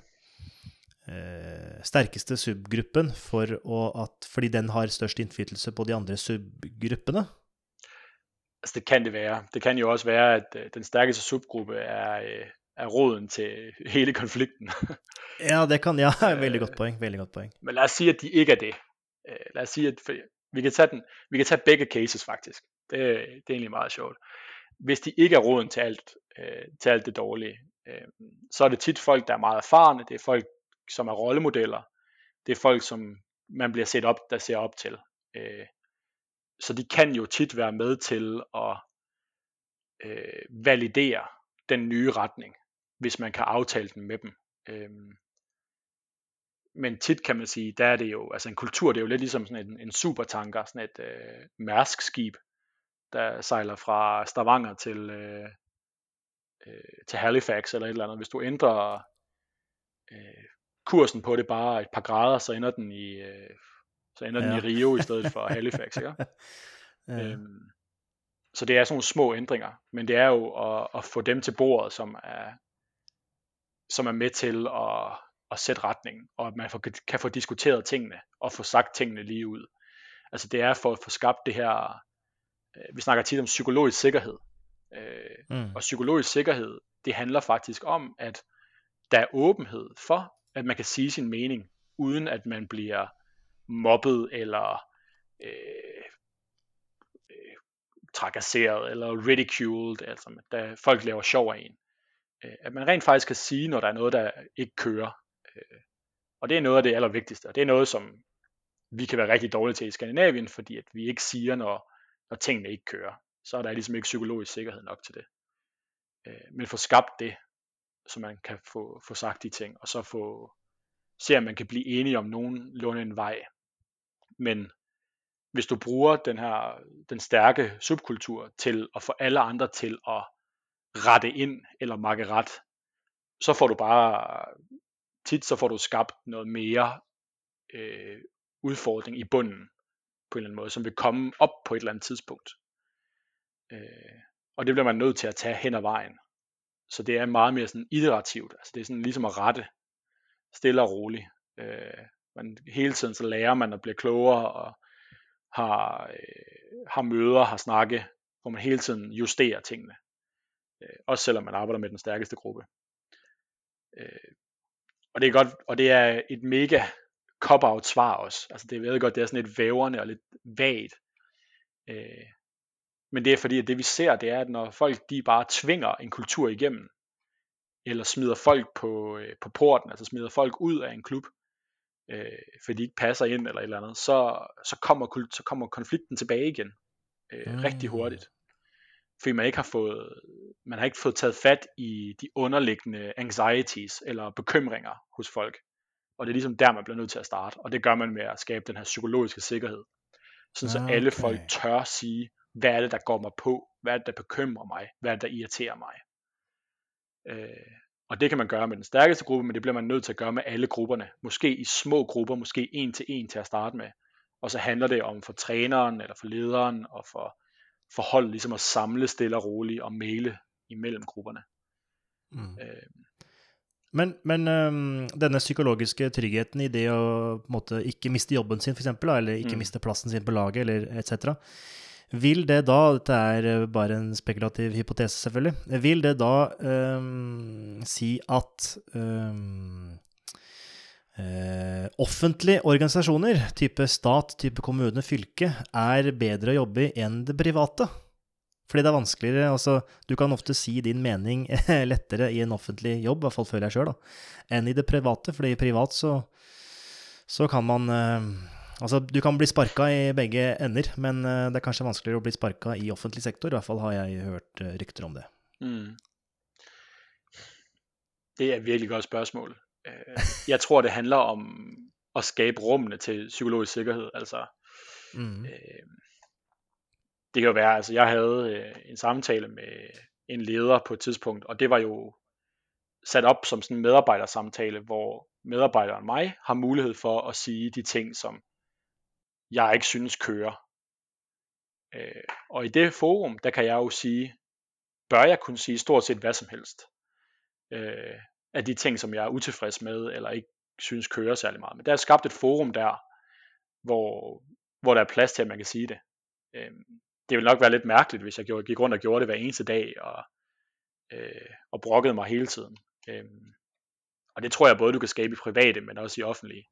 sterkeste subgruppen for at, fordi den har størst innflytelse på de andre subgruppene? Altså det kan det være. Det kan jo også være, at øh, den stærkeste subgruppe er, øh, er roden til hele konflikten. ja, det kan, ja, veldig godt poeng, veldig godt poeng. Men lad os sige, at de ikke er det. Øh, lad os sige, at vi kan tage, den, vi kan tage begge cases faktisk. Det, det er egentlig meget sjovt. Hvis de ikke er roden til alt, til alt det dårlige, så er det tit folk, der er meget erfarne, det er folk, som er rollemodeller. Det er folk, som man bliver set op, der ser op til. Øh, så de kan jo tit være med til at øh, validere den nye retning, hvis man kan aftale den med dem. Øh, men tit kan man sige, der er det jo, altså en kultur, det er jo lidt ligesom sådan en, en supertanker, sådan et øh, mærskskib, der sejler fra Stavanger til, øh, øh, til Halifax eller et eller andet. Hvis du ændrer øh, kursen på det bare et par grader, så ender den i, øh, så ender ja. den i Rio i stedet for Halifax. Ikke? ja. øhm, så det er sådan nogle små ændringer, men det er jo at, at få dem til bordet, som er, som er med til at, at sætte retning, og at man får, kan få diskuteret tingene, og få sagt tingene lige ud. Altså det er for at få skabt det her, øh, vi snakker tit om psykologisk sikkerhed, øh, mm. og psykologisk sikkerhed, det handler faktisk om, at der er åbenhed for, at man kan sige sin mening, uden at man bliver mobbet eller øh, øh, trakasseret eller ridiculed, altså da folk laver sjov af en. Øh, at man rent faktisk kan sige, når der er noget, der ikke kører. Øh, og det er noget af det allervigtigste, og det er noget, som vi kan være rigtig dårlige til i Skandinavien, fordi at vi ikke siger, når, når tingene ikke kører. Så er der ligesom ikke psykologisk sikkerhed nok til det. Øh, men få skabt det, så man kan få, få sagt de ting, og så få se, om man kan blive enige om nogenlunde en vej. Men hvis du bruger den her den stærke subkultur til at få alle andre til at rette ind eller makke ret, så får du bare tit så får du skabt noget mere øh, udfordring i bunden på en eller anden måde, som vil komme op på et eller andet tidspunkt. Øh, og det bliver man nødt til at tage hen ad vejen. Så det er meget mere sådan iterativt. Altså det er sådan ligesom at rette stille og roligt. Øh, man, hele tiden så lærer man at blive klogere og har, øh, har møder, har snakke, hvor man hele tiden justerer tingene. Øh, også selvom man arbejder med den stærkeste gruppe. Øh, og det er godt, og det er et mega cop-out svar også. Altså det er godt, det er sådan lidt væverne og lidt vagt. Øh, men det er fordi, at det vi ser, det er, at når folk de bare tvinger en kultur igennem, eller smider folk på, øh, på porten, altså smider folk ud af en klub, øh, fordi de ikke passer ind eller et eller andet, så, så, kommer, så kommer konflikten tilbage igen øh, mm. rigtig hurtigt. Fordi man ikke har fået, man har ikke fået taget fat i de underliggende anxieties eller bekymringer hos folk. Og det er ligesom der, man bliver nødt til at starte. Og det gør man med at skabe den her psykologiske sikkerhed. Sådan så Okay. alle folk tør sige, hvad er det, der går mig på? Hvad er det, der bekymrer mig? Hvad er det, der irriterer mig? Øh, og det kan man gøre med den stærkeste gruppe, men det bliver man nødt til at gøre med alle grupperne. Måske i små grupper, måske en til en til at starte med. Og så handler det om for træneren, eller for lederen, og for, for holdet ligesom at samle stille og roligt og male imellem grupperne. Mm. Øh, Men, men øhm, denne psykologiske tryggheten i det å på en måte, ikke miste jobben sin, for eksempel, da, eller ikke Mm. miste plassen sin på laget, eller etc. Vil det da, dette er eh, bare en spekulativ hypotese selvfølgelig, vil det da um, si at um, uh, offentlige organisasjoner, type stat, type kommune, fylke, er bedre å jobbe i enn det private? Fordi det er vanskeligere, altså du kan ofte si din mening lettere i en offentlig jobb, i hvert fall føler jeg sjøl, enn i det private. Fordi i privat så, så kan man uh, Altså, du kan bli sparka i begge ender, men eh, det er kanskje vanskeligere å bli sparka i offentlig sektor. I hvert fall har jeg hørt eh, rykter om det. Mm. Det er et virkelig godt spørgsmål. Øh, Jeg tror, det handler om at skabe rummene til psykologisk sikkerhed. Altså, Mm. det kan jo være, altså jeg havde øh, en samtale med en leder på et tidspunkt, og det var jo sat op som sådan en medarbejdersamtale, hvor medarbejderen mig har mulighed for at sige de ting, som jeg ikke synes kører. Øh, og i det forum, der kan jeg jo sige, bør jeg kunne sige stort set hvad som helst. Øh, af de ting, som jeg er utilfreds med, eller ikke synes kører særlig meget. Men der er skabt et forum der, hvor, hvor der er plads til, at man kan sige det. Øh, det ville nok være lidt mærkeligt, hvis jeg gjorde, gik rundt og gjorde det hver eneste dag, og, øh, og brokkede mig hele tiden. Øh, og det tror jeg både, du kan skabe i private, men også i offentlige.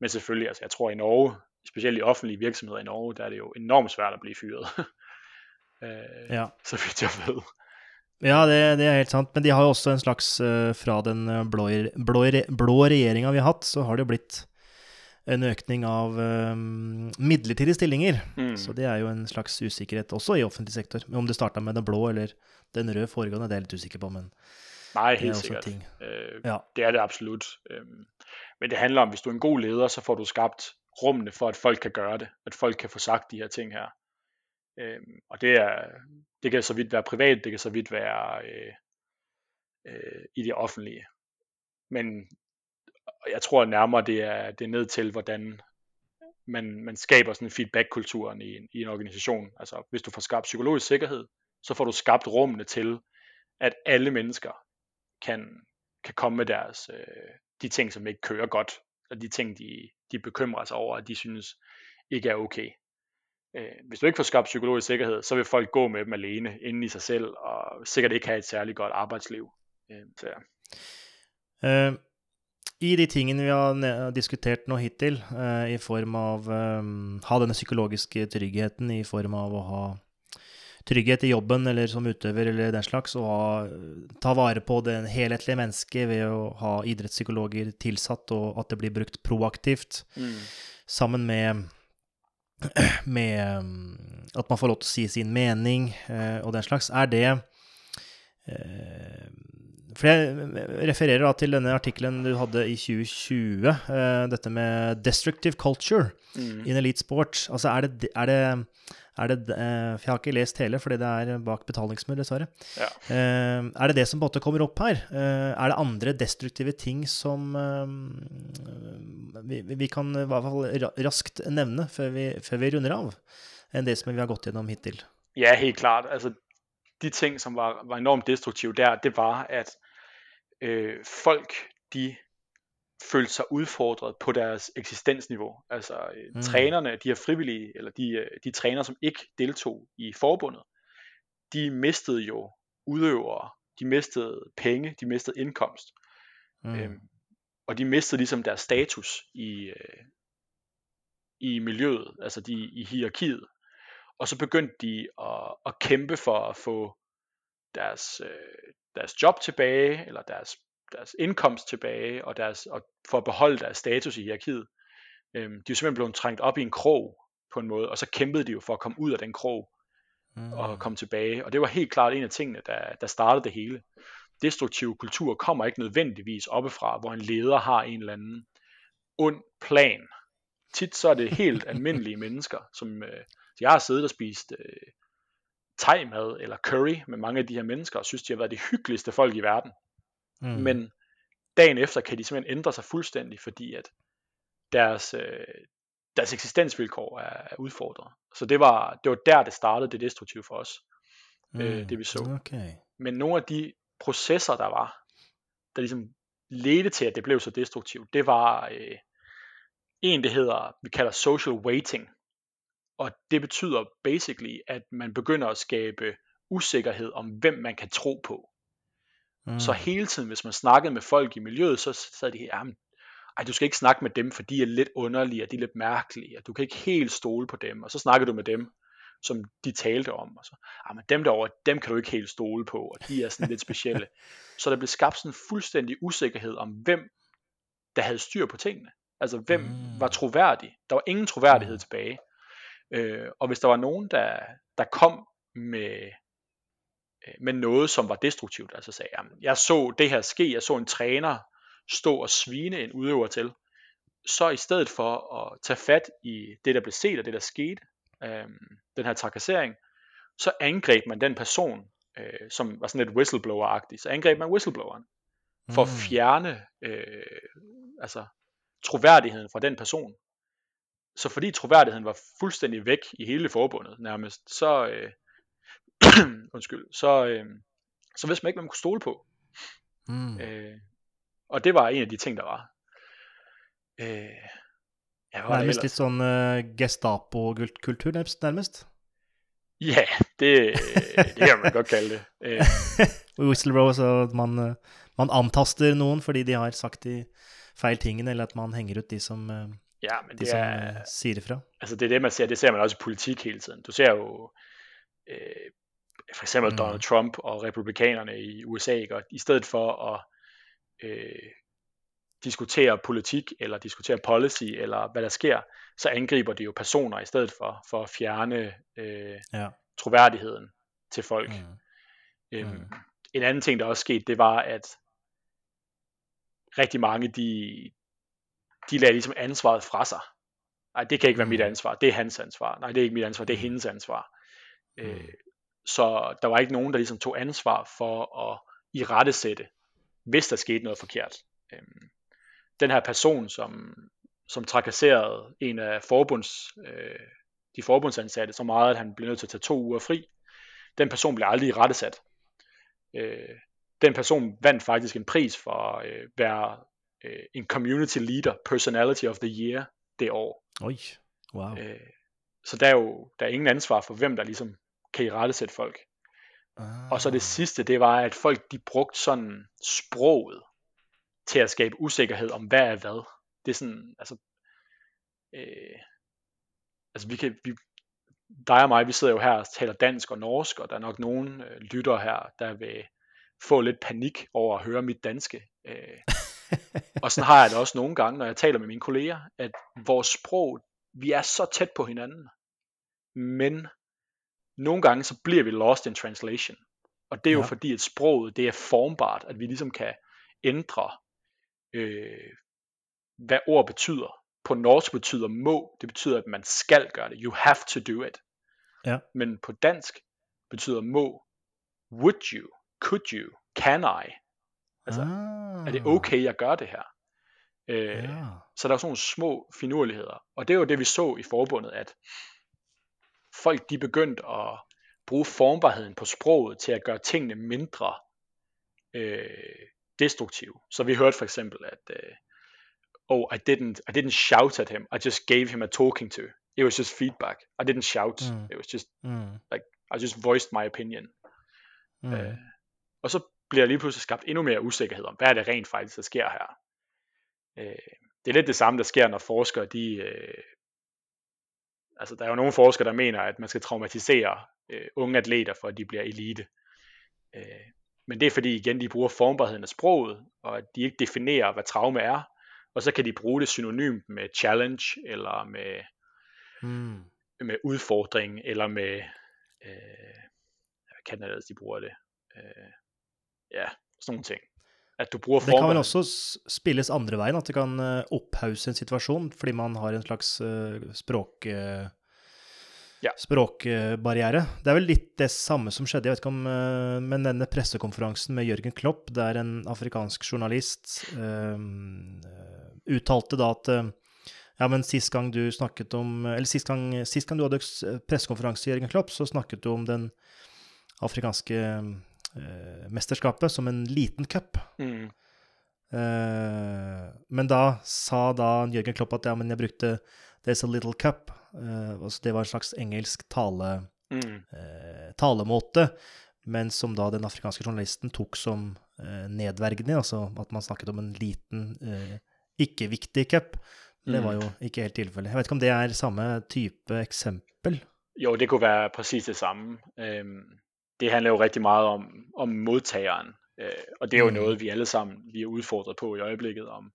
Men selvfølgelig, altså jeg tror i Norge, specielt i offentlige virksomheder i Norge, der er det jo enormt svært at blive fyret. øh, Ja. Så vidt jeg ved. Ja, det, det er helt sant. Men de har jo også en slags eh, Fra den eh, blå, blå, blå regjeringa vi har hatt, så har det jo blitt en økning av eh, midlertidige stillinger. Mm. Så det er jo en slags usikkerhet også i offentlig sektor. Men om det starta med den blå eller den røde foregående, det er jeg litt usikker på, men Nej, det er helt også en sikkert. ting. Øh, Ja. Det er det absolut. Øhm, men det handler om, hvis du er en god leder, så får du skabt rummene for, at folk kan gøre det. At folk kan få sagt de her ting her. Øh, og det, er, det kan så vidt være privat, det kan så vidt være øh, øh, i det offentlige. Men jeg tror nærmere, det er, det er ned til, hvordan man, man skaber sådan en feedback-kulturen i en, i en organisation. Altså hvis du får skabt psykologisk sikkerhed, så får du skabt rummene til, at alle mennesker kan, kan komme med deres, øh, de ting, som ikke kører godt, og de ting, de, de bekymrer sig over, at de synes ikke er okay. Øh, hvis du ikke får skabt psykologisk sikkerhed, så vil folk gå med dem alene inden i sig selv, og sikkert ikke have et særligt godt arbejdsliv. Øh, så, ja. Eh, I de tingene vi har diskuteret diskutert nå hittil, øh, i form av at ha denne psykologiske tryggheten, i form av å ha trygghet i jobben eller som utøver eller den slags, og ha, ta vare på det helhetlige mennesket ved å ha idrettspsykologer tilsatt, og at det blir brukt proaktivt, Mm. sammen med med at man får lov til å si sin mening eh, og den slags, er det eh, For jeg refererer da til denne artikkelen du hadde i 2020, eh, dette med 'destructive culture' Mm. in elite sport. Altså, er det, er det, er det eh, For jeg har ikke lest hele, fordi det er bak betalingsmur, dessverre. Ja. Eh, er det det som på en måte kommer opp her? Eh, er det andre destruktive ting som vi, vi kan i hvert fall ra- raskt nevne før vi, før vi runder av, enn det som vi har gått gjennom hittil? Ja, helt klart. Altså, de ting, som var, var enormt destruktive der, det var, at øh, folk, de følte sig udfordret på deres eksistensniveau. Altså øh, Mm. mm. trænerne, de her frivillige, eller de, øh, de træner, som ikke deltog i forbundet, de mistede jo udøvere, de mistede penge, de mistede indkomst. Mm. Øhm, og de mistede ligesom deres status i, øh, i miljøet, altså de, i hierarkiet. Og så begyndte de at, at kæmpe for at få deres, øh, deres job tilbage, eller deres, deres indkomst tilbage, og, deres, og for at beholde deres status i hierarkiet. Øhm, de er jo simpelthen blevet trængt op i en krog på en måde, og så kæmpede de jo for at komme ud af den krog Mm. og komme tilbage. Og det var helt klart en af tingene, der, der startede det hele. Destruktiv kultur kommer ikke nødvendigvis oppefra, hvor en leder har en eller anden ond plan. Tit så er det helt almindelige mennesker, som øh, jeg har siddet og spist øh, thai-mad eller curry med mange af de her mennesker, og synes, de har været de hyggeligste folk i verden. Mm. Men dagen efter kan de simpelthen ændre sig fuldstændig, fordi at deres, øh, deres eksistensvilkår er, er udfordret. Så det var, det var der, det startede det destruktive for os, mm. øh, det vi så. Okay. Men nogle af de processer, der var, der ligesom ledte til, at det blev så destruktivt, det var øh, en, det hedder, vi kalder social waiting. Og det betyder basically, at man begynder at skabe usikkerhed om, hvem man kan tro på. Mm. Så hele tiden, hvis man snakkede med folk i miljøet, så sad de her, ej, du skal ikke snakke med dem, for de er lidt underlige, og de er lidt mærkelige, og du kan ikke helt stole på dem. Og så snakker du med dem, som de talte om. Og så, ah, men dem derovre, dem kan du ikke helt stole på, og de er sådan lidt specielle. Så der blev skabt sådan en fuldstændig usikkerhed om, hvem der havde styr på tingene. Altså, hvem mm. var troværdig? Der var ingen troværdighed mm. tilbage. Øh, og hvis der var nogen, der, der kom med, øh, med noget, som var destruktivt, altså sagde, jamen, jeg så det her ske, jeg så en træner stå og svine en udøver til, så i stedet for at tage fat i det, der blev set og det, der skete, øh, den her trakassering, så angreb man den person, øh, som var sådan lidt whistleblower-agtig, så angreb man whistlebloweren, for mm. at fjerne øh, altså, troværdigheden fra den person. Så fordi troværdigheden var fuldstændig væk i hele forbundet nærmest, så, øh, undskyld, så, øh, så vidste man ikke, hvad man kunne stole på. Mm. Øh, og det var en af de ting, der var. Øh, ja, var nærmest lidt sådan uh, Gestapo-kultur, nærmest? Ja, det, det kan man godt kalde det. Øh. Whistleblower, så man, øh, man antaster nogen, fordi de har sagt de feil tingene, eller at man hænger ud de som, uh, ja, men de det som er, siger fra. Altså det er det, man ser, det ser man også i politik hele tiden. Du ser jo øh, for eksempel mm. Donald Trump og republikanerne i USA, ikke? og i stedet for at øh, diskutere politik, eller diskutere policy, eller hvad der sker, så angriber de jo personer i stedet for, for at fjerne øh, ja. troværdigheden til folk. Mm. Øhm, mm. En anden ting, der også skete, det var, at rigtig mange, de, de lagde ligesom ansvaret fra sig. Nej, det kan ikke være mit mm. ansvar, det er hans ansvar. Nej, det er ikke mit ansvar, det er mm. hendes ansvar. Mm. Øh, så der var ikke nogen, der ligesom tog ansvar for at i rettesætte, hvis der skete noget forkert. Øhm, den her person, som, som trakasserede en af forbunds, øh, de forbundsansatte så meget, at han blev nødt til at tage to uger fri, den person blev aldrig rettesat. Øh, den person vandt faktisk en pris for at øh, være øh, en community leader, personality of the year det år. Oj, wow. Øh, så der er jo der er ingen ansvar for, hvem der ligesom kan i rettesætte folk. Ah. Og så det sidste, det var, at folk de brugte sådan sproget til at skabe usikkerhed om, hvad er hvad. Det er sådan, altså, øh, altså vi kan, vi, dig og mig, vi sidder jo her og taler dansk og norsk, og der er nok nogen øh, lytter her, der vil få lidt panik over at høre mit danske. Øh, og sådan har jeg det også nogle gange, når jeg taler med mine kolleger, at vores sprog, vi er så tæt på hinanden, men nogle gange så bliver vi lost in translation. Og det er jo ja. fordi, at sproget det er formbart, at vi ligesom kan ændre, øh, hvad ord betyder. På norsk betyder må, det betyder, at man skal gøre det. You have to do it. Ja. Men på dansk betyder må, would you, could you, can I. Altså, ah. er det okay, jeg gør det her? Øh, ja. Så der er sådan nogle små finurligheder. Og det er jo det, vi så i forbundet, at folk de begyndte at bruge formbarheden på sproget til at gøre tingene mindre øh, destruktive. Så vi hørte for eksempel, at øh, oh, I didn't, I didn't shout at him, I just gave him a talking to. It was just feedback. I didn't shout. Mm. It was just mm. like I just voiced my opinion. Mm. Øh, og så bliver lige pludselig skabt endnu mere usikkerhed om, hvad er det rent faktisk, der sker her. Øh, det er lidt det samme, der sker, når forskere de øh, altså der er jo nogle forskere, der mener, at man skal traumatisere øh, unge atleter, for at de bliver elite. Øh, men det er fordi, igen, de bruger formbarheden af sproget, og at de ikke definerer, hvad traume er, og så kan de bruge det synonymt med challenge, eller med, mm. med udfordring, eller med, øh, hvad kan det de bruger det? Øh, ja, sådan nogle ting. At du bruger Det kan vel også spilles andre veien, at det kan eh, opphause en situasjon fordi man har en slags eh, språk... eh, Ja. Språkbarriere. Det er vel litt det samme som skjedde, jeg vet ikke om Men denne pressekonferansen med Jørgen Klopp, der en afrikansk journalist eh, uttalte da at ja, men sist gang du snakket om Eller sist gang, sist gang du hadde pressekonferanse, Jørgen Klopp, så snakket du om den afrikanske mesterskapet som en liten cup. Mm. Eh, men da sa da Jørgen Klopp at ja, men jeg brukte There's a little cup. Eh, altså det var en slags engelsk tale, Mm. eh, talemåte, men som da den afrikanske journalisten tok som eh, nedverdigende, altså at man snakket om en liten, eh, ikke-viktig cup. Det var jo ikke helt tilfellet. Jeg vet ikke om det er samme type eksempel. Jo, det kunne være præcis det samme. Øhm, det handler jo rigtig meget om, om modtageren, øh, og det er jo Mm. noget, vi alle sammen vi er udfordret på i øjeblikket om.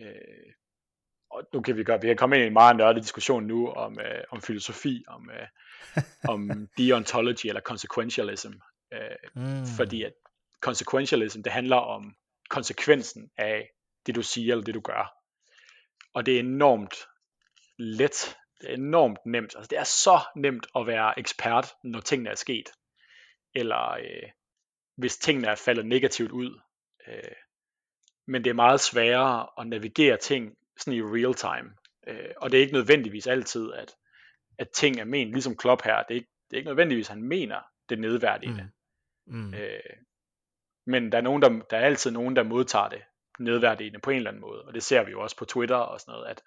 Øh, og nu kan vi gøre, vi kan komme ind i en meget nørdet diskussion nu om, øh, om filosofi, om, øh, om deontology eller consequentialism, øh, Mm. fordi at consequentialism, det handler om konsekvensen af det, du siger eller det, du gør. Og det er enormt let, det er enormt nemt. Altså, det er så nemt at være ekspert, når tingene er sket. Eller øh, hvis tingene er faldet negativt ud. Øh, men det er meget sværere at navigere ting sådan i real time. Øh, og det er ikke nødvendigvis altid, at, at ting er ment, ligesom Klopp her, det er, ikke, det er ikke nødvendigvis, at han mener det nedværdigende. Mm. Mm. Øh, men der er, nogen, der, der er altid nogen, der modtager det nedværdigende på en eller anden måde. Og det ser vi jo også på Twitter og sådan noget, at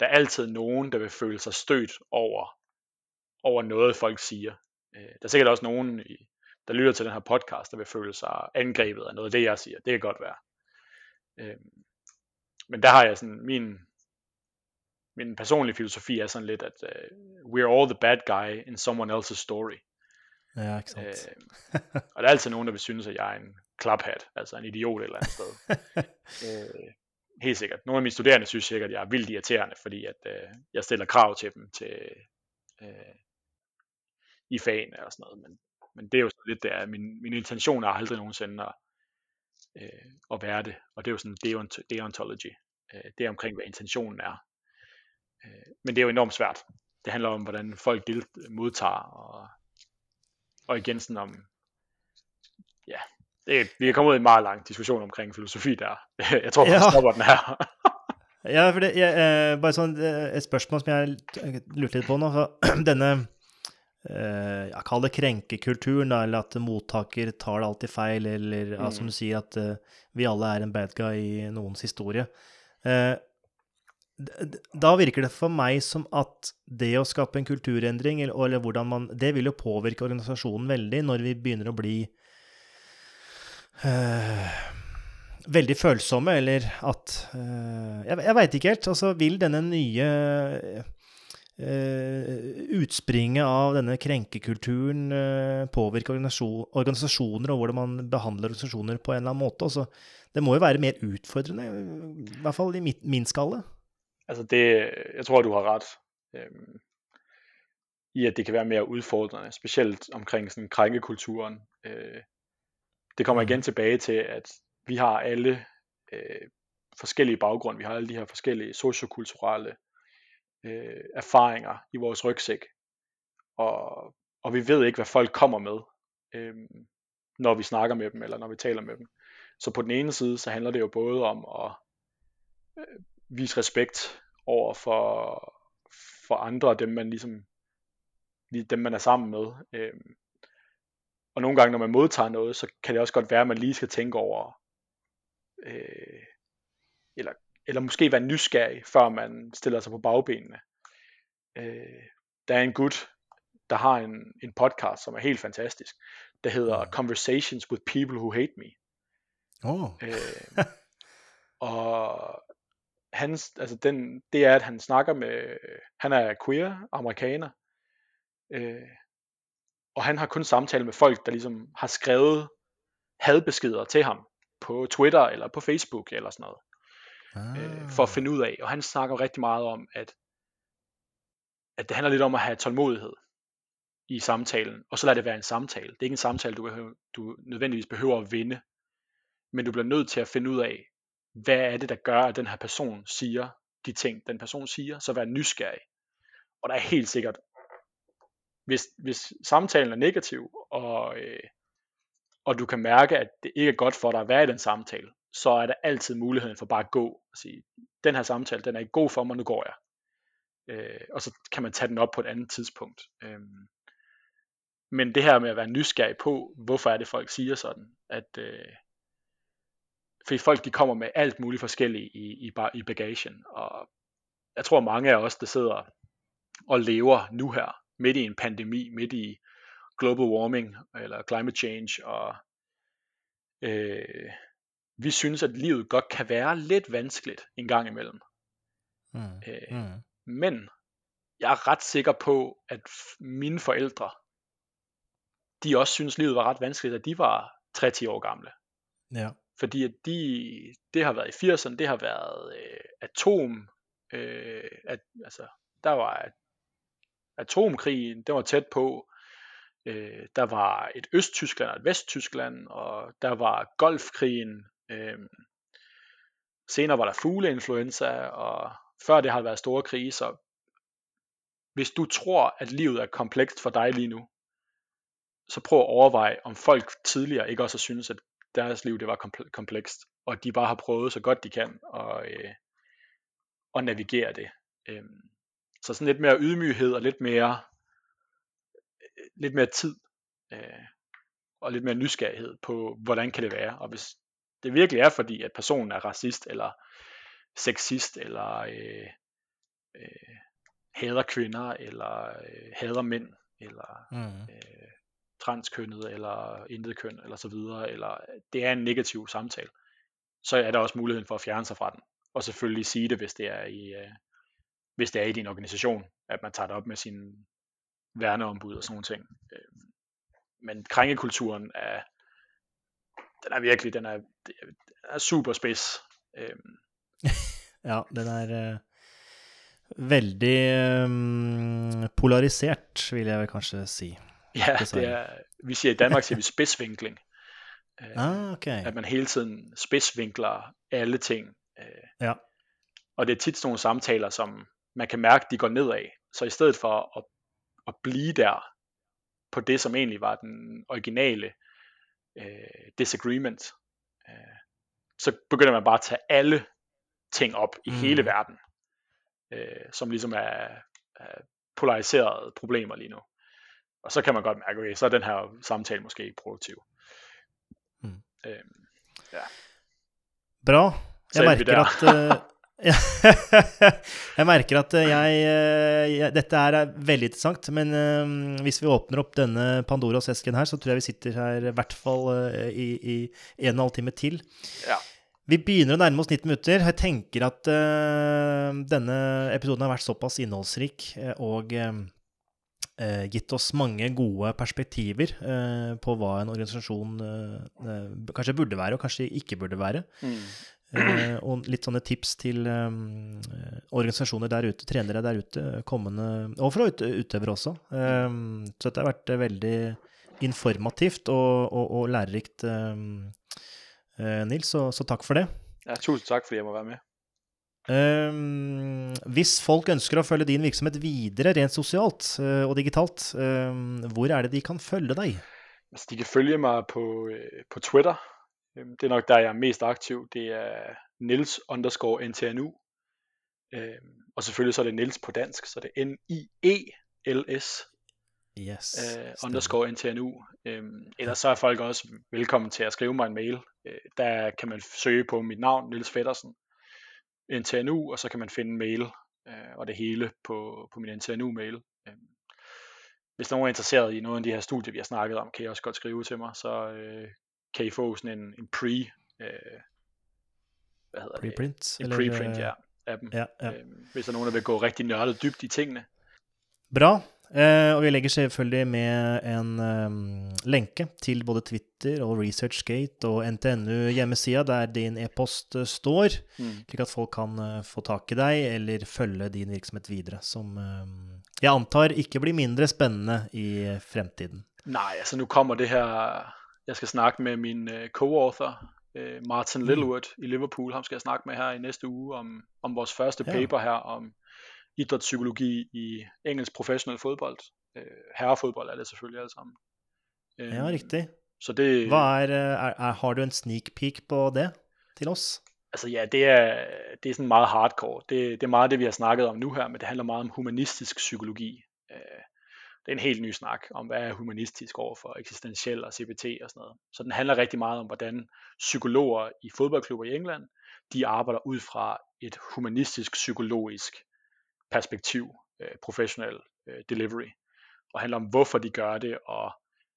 der er altid nogen, der vil føle sig stødt over, over noget, folk siger. Øh, der er sikkert også nogen, i, der lytter til den her podcast, der vil føle sig angrebet af noget af det, jeg siger. Det kan godt være. Øh, men der har jeg sådan, min, min personlige filosofi er sådan lidt, at uh, we're all the bad guy in someone else's story. Ja, sant. Øh, og der er altid nogen, der vil synes, at jeg er en klaphat, altså en idiot et eller andet sted. øh, helt sikkert. Nogle af mine studerende synes sikkert, at jeg er vildt irriterende, fordi at, øh, jeg stiller krav til dem til, øh, i fagene og sådan noget. Men, men det er jo sådan lidt, det er, min, min intention er aldrig nogensinde at, øh, at være det. Og det er jo sådan deont, deontology. Øh, det er omkring, hvad intentionen er. Øh, men det er jo enormt svært. Det handler om, hvordan folk del, modtager, og, og igen sådan om, ja, det, vi er kommet ud i en meget lang diskussion omkring filosofi der. Jeg tror, vi Ja. stopper den her. Ja, for det, jeg, eh, bare sånn, eh, et spørsmål som jeg lurte litt på nå. For denne eh, ja, Kall det krenkekulturen, da, eller at mottaker tar det alltid feil, eller ja, som Mm. du sier, at eh, vi alle er en bad guy i noens historie. Eh, da virker det for meg som at det å skape en kulturendring, eller, eller hvordan man Det vil jo påvirke organisasjonen veldig når vi begynner å bli eh, veldig følsomme, eller at eh, Jeg, jeg veit ikke helt. Altså, vil denne nye utspringet av denne krenkekulturen eh, påvirke organisasjon, organisasjoner, og hvordan man behandler organisasjoner på en eller annen måte? Altså, det må jo være mer utfordrende, i hvert fall i mitt, min skalle. Altså det, jeg tror, du har ret øhm, i, at det kan være mere udfordrende, specielt omkring sådan krænkekulturen. Øh, det kommer Mhm. igen tilbage til, at vi har alle øh, forskellige baggrunde, vi har alle de her forskellige sociokulturelle øh, erfaringer i vores rygsæk, og, og vi ved ikke, hvad folk kommer med, øh, når vi snakker med dem, eller når vi taler med dem. Så på den ene side, så handler det jo både om at øh, vise respekt over for, for andre, dem man ligesom, dem man er sammen med. Øh, og nogle gange, når man modtager noget, så kan det også godt være, at man lige skal tænke over, øh, eller, eller måske være nysgerrig, før man stiller sig på bagbenene. Øh, der er en gut, der har en, en podcast, som er helt fantastisk, der hedder Mm. Conversations with People Who Hate Me. Oh. Øh, og hans, altså den, det er, at han snakker med, han er queer, amerikaner, øh, og han har kun samtale med folk, der ligesom har skrevet hadbeskeder til ham på Twitter eller på Facebook eller sådan noget, øh, for at finde ud af. Og han snakker rigtig meget om, at, at det handler lidt om at have tålmodighed i samtalen, og så lad det være en samtale. Det er ikke en samtale, du, du nødvendigvis behøver at vinde. men du bliver nødt til at finde ud af, hvad er det, der gør, at den her person siger de ting, den person siger, så vær nysgerrig. Og der er helt sikkert, hvis, hvis samtalen er negativ, og, øh, og du kan mærke, at det ikke er godt for dig at være i den samtale, så er der altid muligheden for bare at gå og sige, den her samtale, den er ikke god for mig, nu går jeg. Øh, og så kan man tage den op på et andet tidspunkt. Øh, men det her med at være nysgerrig på, hvorfor er det folk siger sådan, at øh, fordi folk de kommer med alt muligt forskelligt i, i, i bagagen, og jeg tror mange af os, der sidder og lever nu her, midt i en pandemi, midt i global warming, eller climate change, og øh, vi synes, at livet godt kan være lidt vanskeligt en gang imellem. Mm. Øh, mm. Men jeg er ret sikker på, at mine forældre, de også synes, livet var ret vanskeligt, at de var 30 år gamle. Ja. Fordi at de, det har været i 80'erne, det har været øh, atom, øh, at, altså, der var atomkrigen, det var tæt på, øh, der var et Østtyskland og et Vesttyskland, og der var Golfkrigen, øh, senere var der fugleinfluenza, og før det har der været store kriser. Hvis du tror, at livet er komplekst for dig lige nu, så prøv at overveje, om folk tidligere ikke også synes, at deres liv det var komplekst, og de bare har prøvet så godt de kan at, øh, at navigere det. Øhm, så sådan lidt mere ydmyghed og lidt mere, øh, lidt mere tid øh, og lidt mere nysgerrighed på, hvordan kan det være. Og hvis det virkelig er fordi, at personen er racist eller sexist eller øh, øh, hader kvinder eller øh, hader mænd eller mm. øh, transkønnet eller intet køn eller så videre, eller det er en negativ samtale, så er der også muligheden for at fjerne sig fra den. Og selvfølgelig sige det, hvis det er i, øh, hvis det er i din organisation, at man tager det op med sin værneombud og sådan nogle ting. Øh, men krænkekulturen er, den er virkelig, den er, den er super spids. Øh. ja, den er uh, veldig um, polarisert, vil jeg vel kanskje si. Ja, det er, vi siger i Danmark siger vi spidsvinkling. Ah, okay. At man hele tiden spidsvinkler alle ting. Ja. Og det er tit sådan nogle samtaler, som man kan mærke, de går nedad. Så i stedet for at, at blive der på det, som egentlig var den originale øh, disagreement, øh, så begynder man bare at tage alle ting op i mm. hele verden, øh, som ligesom er, er polariserede problemer lige nu. Og så kan man godt mærke, okay, så er den her samtale måske ikke produktiv. Mm. Øhm, ja. Bra. Jeg merker at uh, Jeg merker at uh, jeg, uh, jeg, Dette er veldig interessant, men uh, hvis vi åpner opp denne Pandoras esken her, så tror jeg vi sitter her i hvert fall i, i en og en halv time til. Ja. Vi begynner å nærme oss 90 minutter. Jeg tenker at denne episoden har vært såpass innholdsrik og eh, gitt oss mange gode perspektiver eh, på hva en organisasjon eh, eh kanskje burde være, og kanskje ikke burde være. Mm. Eh, og litt sånne tips til eh, organisasjoner der ute, trenere der ute, kommende Og for ut, utøvere også. så dette har vært veldig informativt og, og, og lærerikt, Nils, så, så takk for det. Ja, tusen takk fordi jeg må være med. Hvis folk ønsker å følge din virksomhet videre rent sosialt og digitalt, hvor er det de kan følge deg? Altså, de kan følge meg på, på Twitter. Det er nok der jeg er mest aktiv. Det er Nils underscore NTNU. Um, og selvfølgelig så er det Nils på dansk, så det er N-I-E-L-S yes, uh, underscore NTNU. Um, ellers så er folk også velkommen til at skrive mig en mail. Uh, der kan man søge på mit navn, Nils Feddersen NTNU, og så kan man finde mail øh, og det hele på, på min NTNU-mail. Øh, hvis nogen er interesseret i noget af de her studier, vi har snakket om, kan I også godt skrive til mig, så øh, kan I få sådan en, en pre, øh, hvad hedder preprint, det? En eller, preprint, ja, af dem. Ja, ja. Øh, hvis der er nogen, der vil gå rigtig nørdet dybt i tingene. Bra. Eh, og vi legger selvfølgelig med en um, lenke til både Twitter og ResearchGate og NTNU hjemmesida der din e-post uh, står, mm. slik at folk kan uh, få tak i deg eller følge din virksomhet videre, som um, jeg antar ikke blir mindre spennende i fremtiden. Nej, altså nu kommer det her Jeg skal snakke med min uh, co-author Øh, Martin Littlewood mm. i Liverpool, ham skal jeg snakke med her i næste uge om, om vores første ja. paper her om idrætspsykologi i engelsk professionel fodbold. Øh, herrefodbold er det selvfølgelig alle sammen. Øh, ja, rigtigt. Så det, Hvad er, er, er, har du en sneak peek på det til os? Altså ja, det er, det er sådan meget hardcore. Det, det er meget det, vi har snakket om nu her, men det handler meget om humanistisk psykologi. Øh, det er en helt ny snak om, hvad er humanistisk over for eksistentiel og CBT og sådan noget. Så den handler rigtig meget om, hvordan psykologer i fodboldklubber i England, de arbejder ud fra et humanistisk psykologisk perspektiv, øh, professionel øh, delivery, og handler om, hvorfor de gør det, og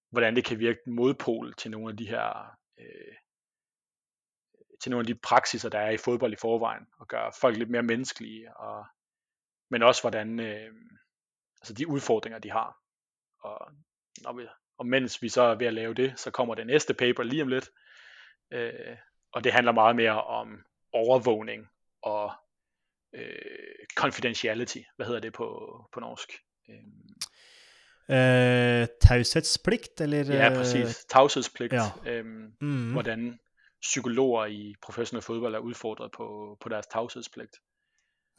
hvordan det kan virke modpol til nogle af de her øh, til nogle af de praksiser, der er i fodbold i forvejen, og gøre folk lidt mere menneskelige, og, men også hvordan, øh, altså de udfordringer, de har. Og, når vi, og mens vi så er ved at lave det, så kommer det næste paper lige om lidt, øh, og det handler meget mere om overvågning og øh, confidentiality, hvad hedder det på, på norsk? Øh, Uh, tavshedspligt, eller? Ja, præcis. Tavshedspligt. Ja. Øhm, mm. Hvordan psykologer i professionel fodbold er udfordret på, på deres tavshedspligt.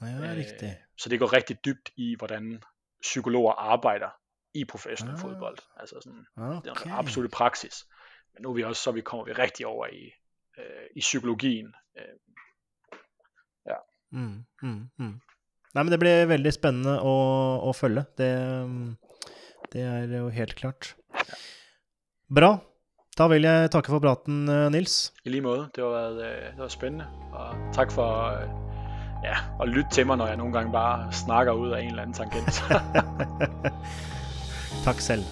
Ja, øh, rigtigt. Så det går rigtig dybt i, hvordan psykologer arbejder i professionel ah. fodbold. Altså sådan, okay. det er en absolut praksis. Men nu er vi også, så vi kommer vi rigtig over i, øh, i psykologien. Øh, ja. Mm, mm, mm. Nej, men det bliver veldig spændende at, at følge. Det, det er jo helt klart. Ja. Bra. Da vil jeg takke for praten, eh, Nils. I lige måde. Det har været, eh, det var spændende. Og tak for eh, ja, at lytte til mig, når jeg nogle gange bare snakker ud af en eller anden tangent. tak selv.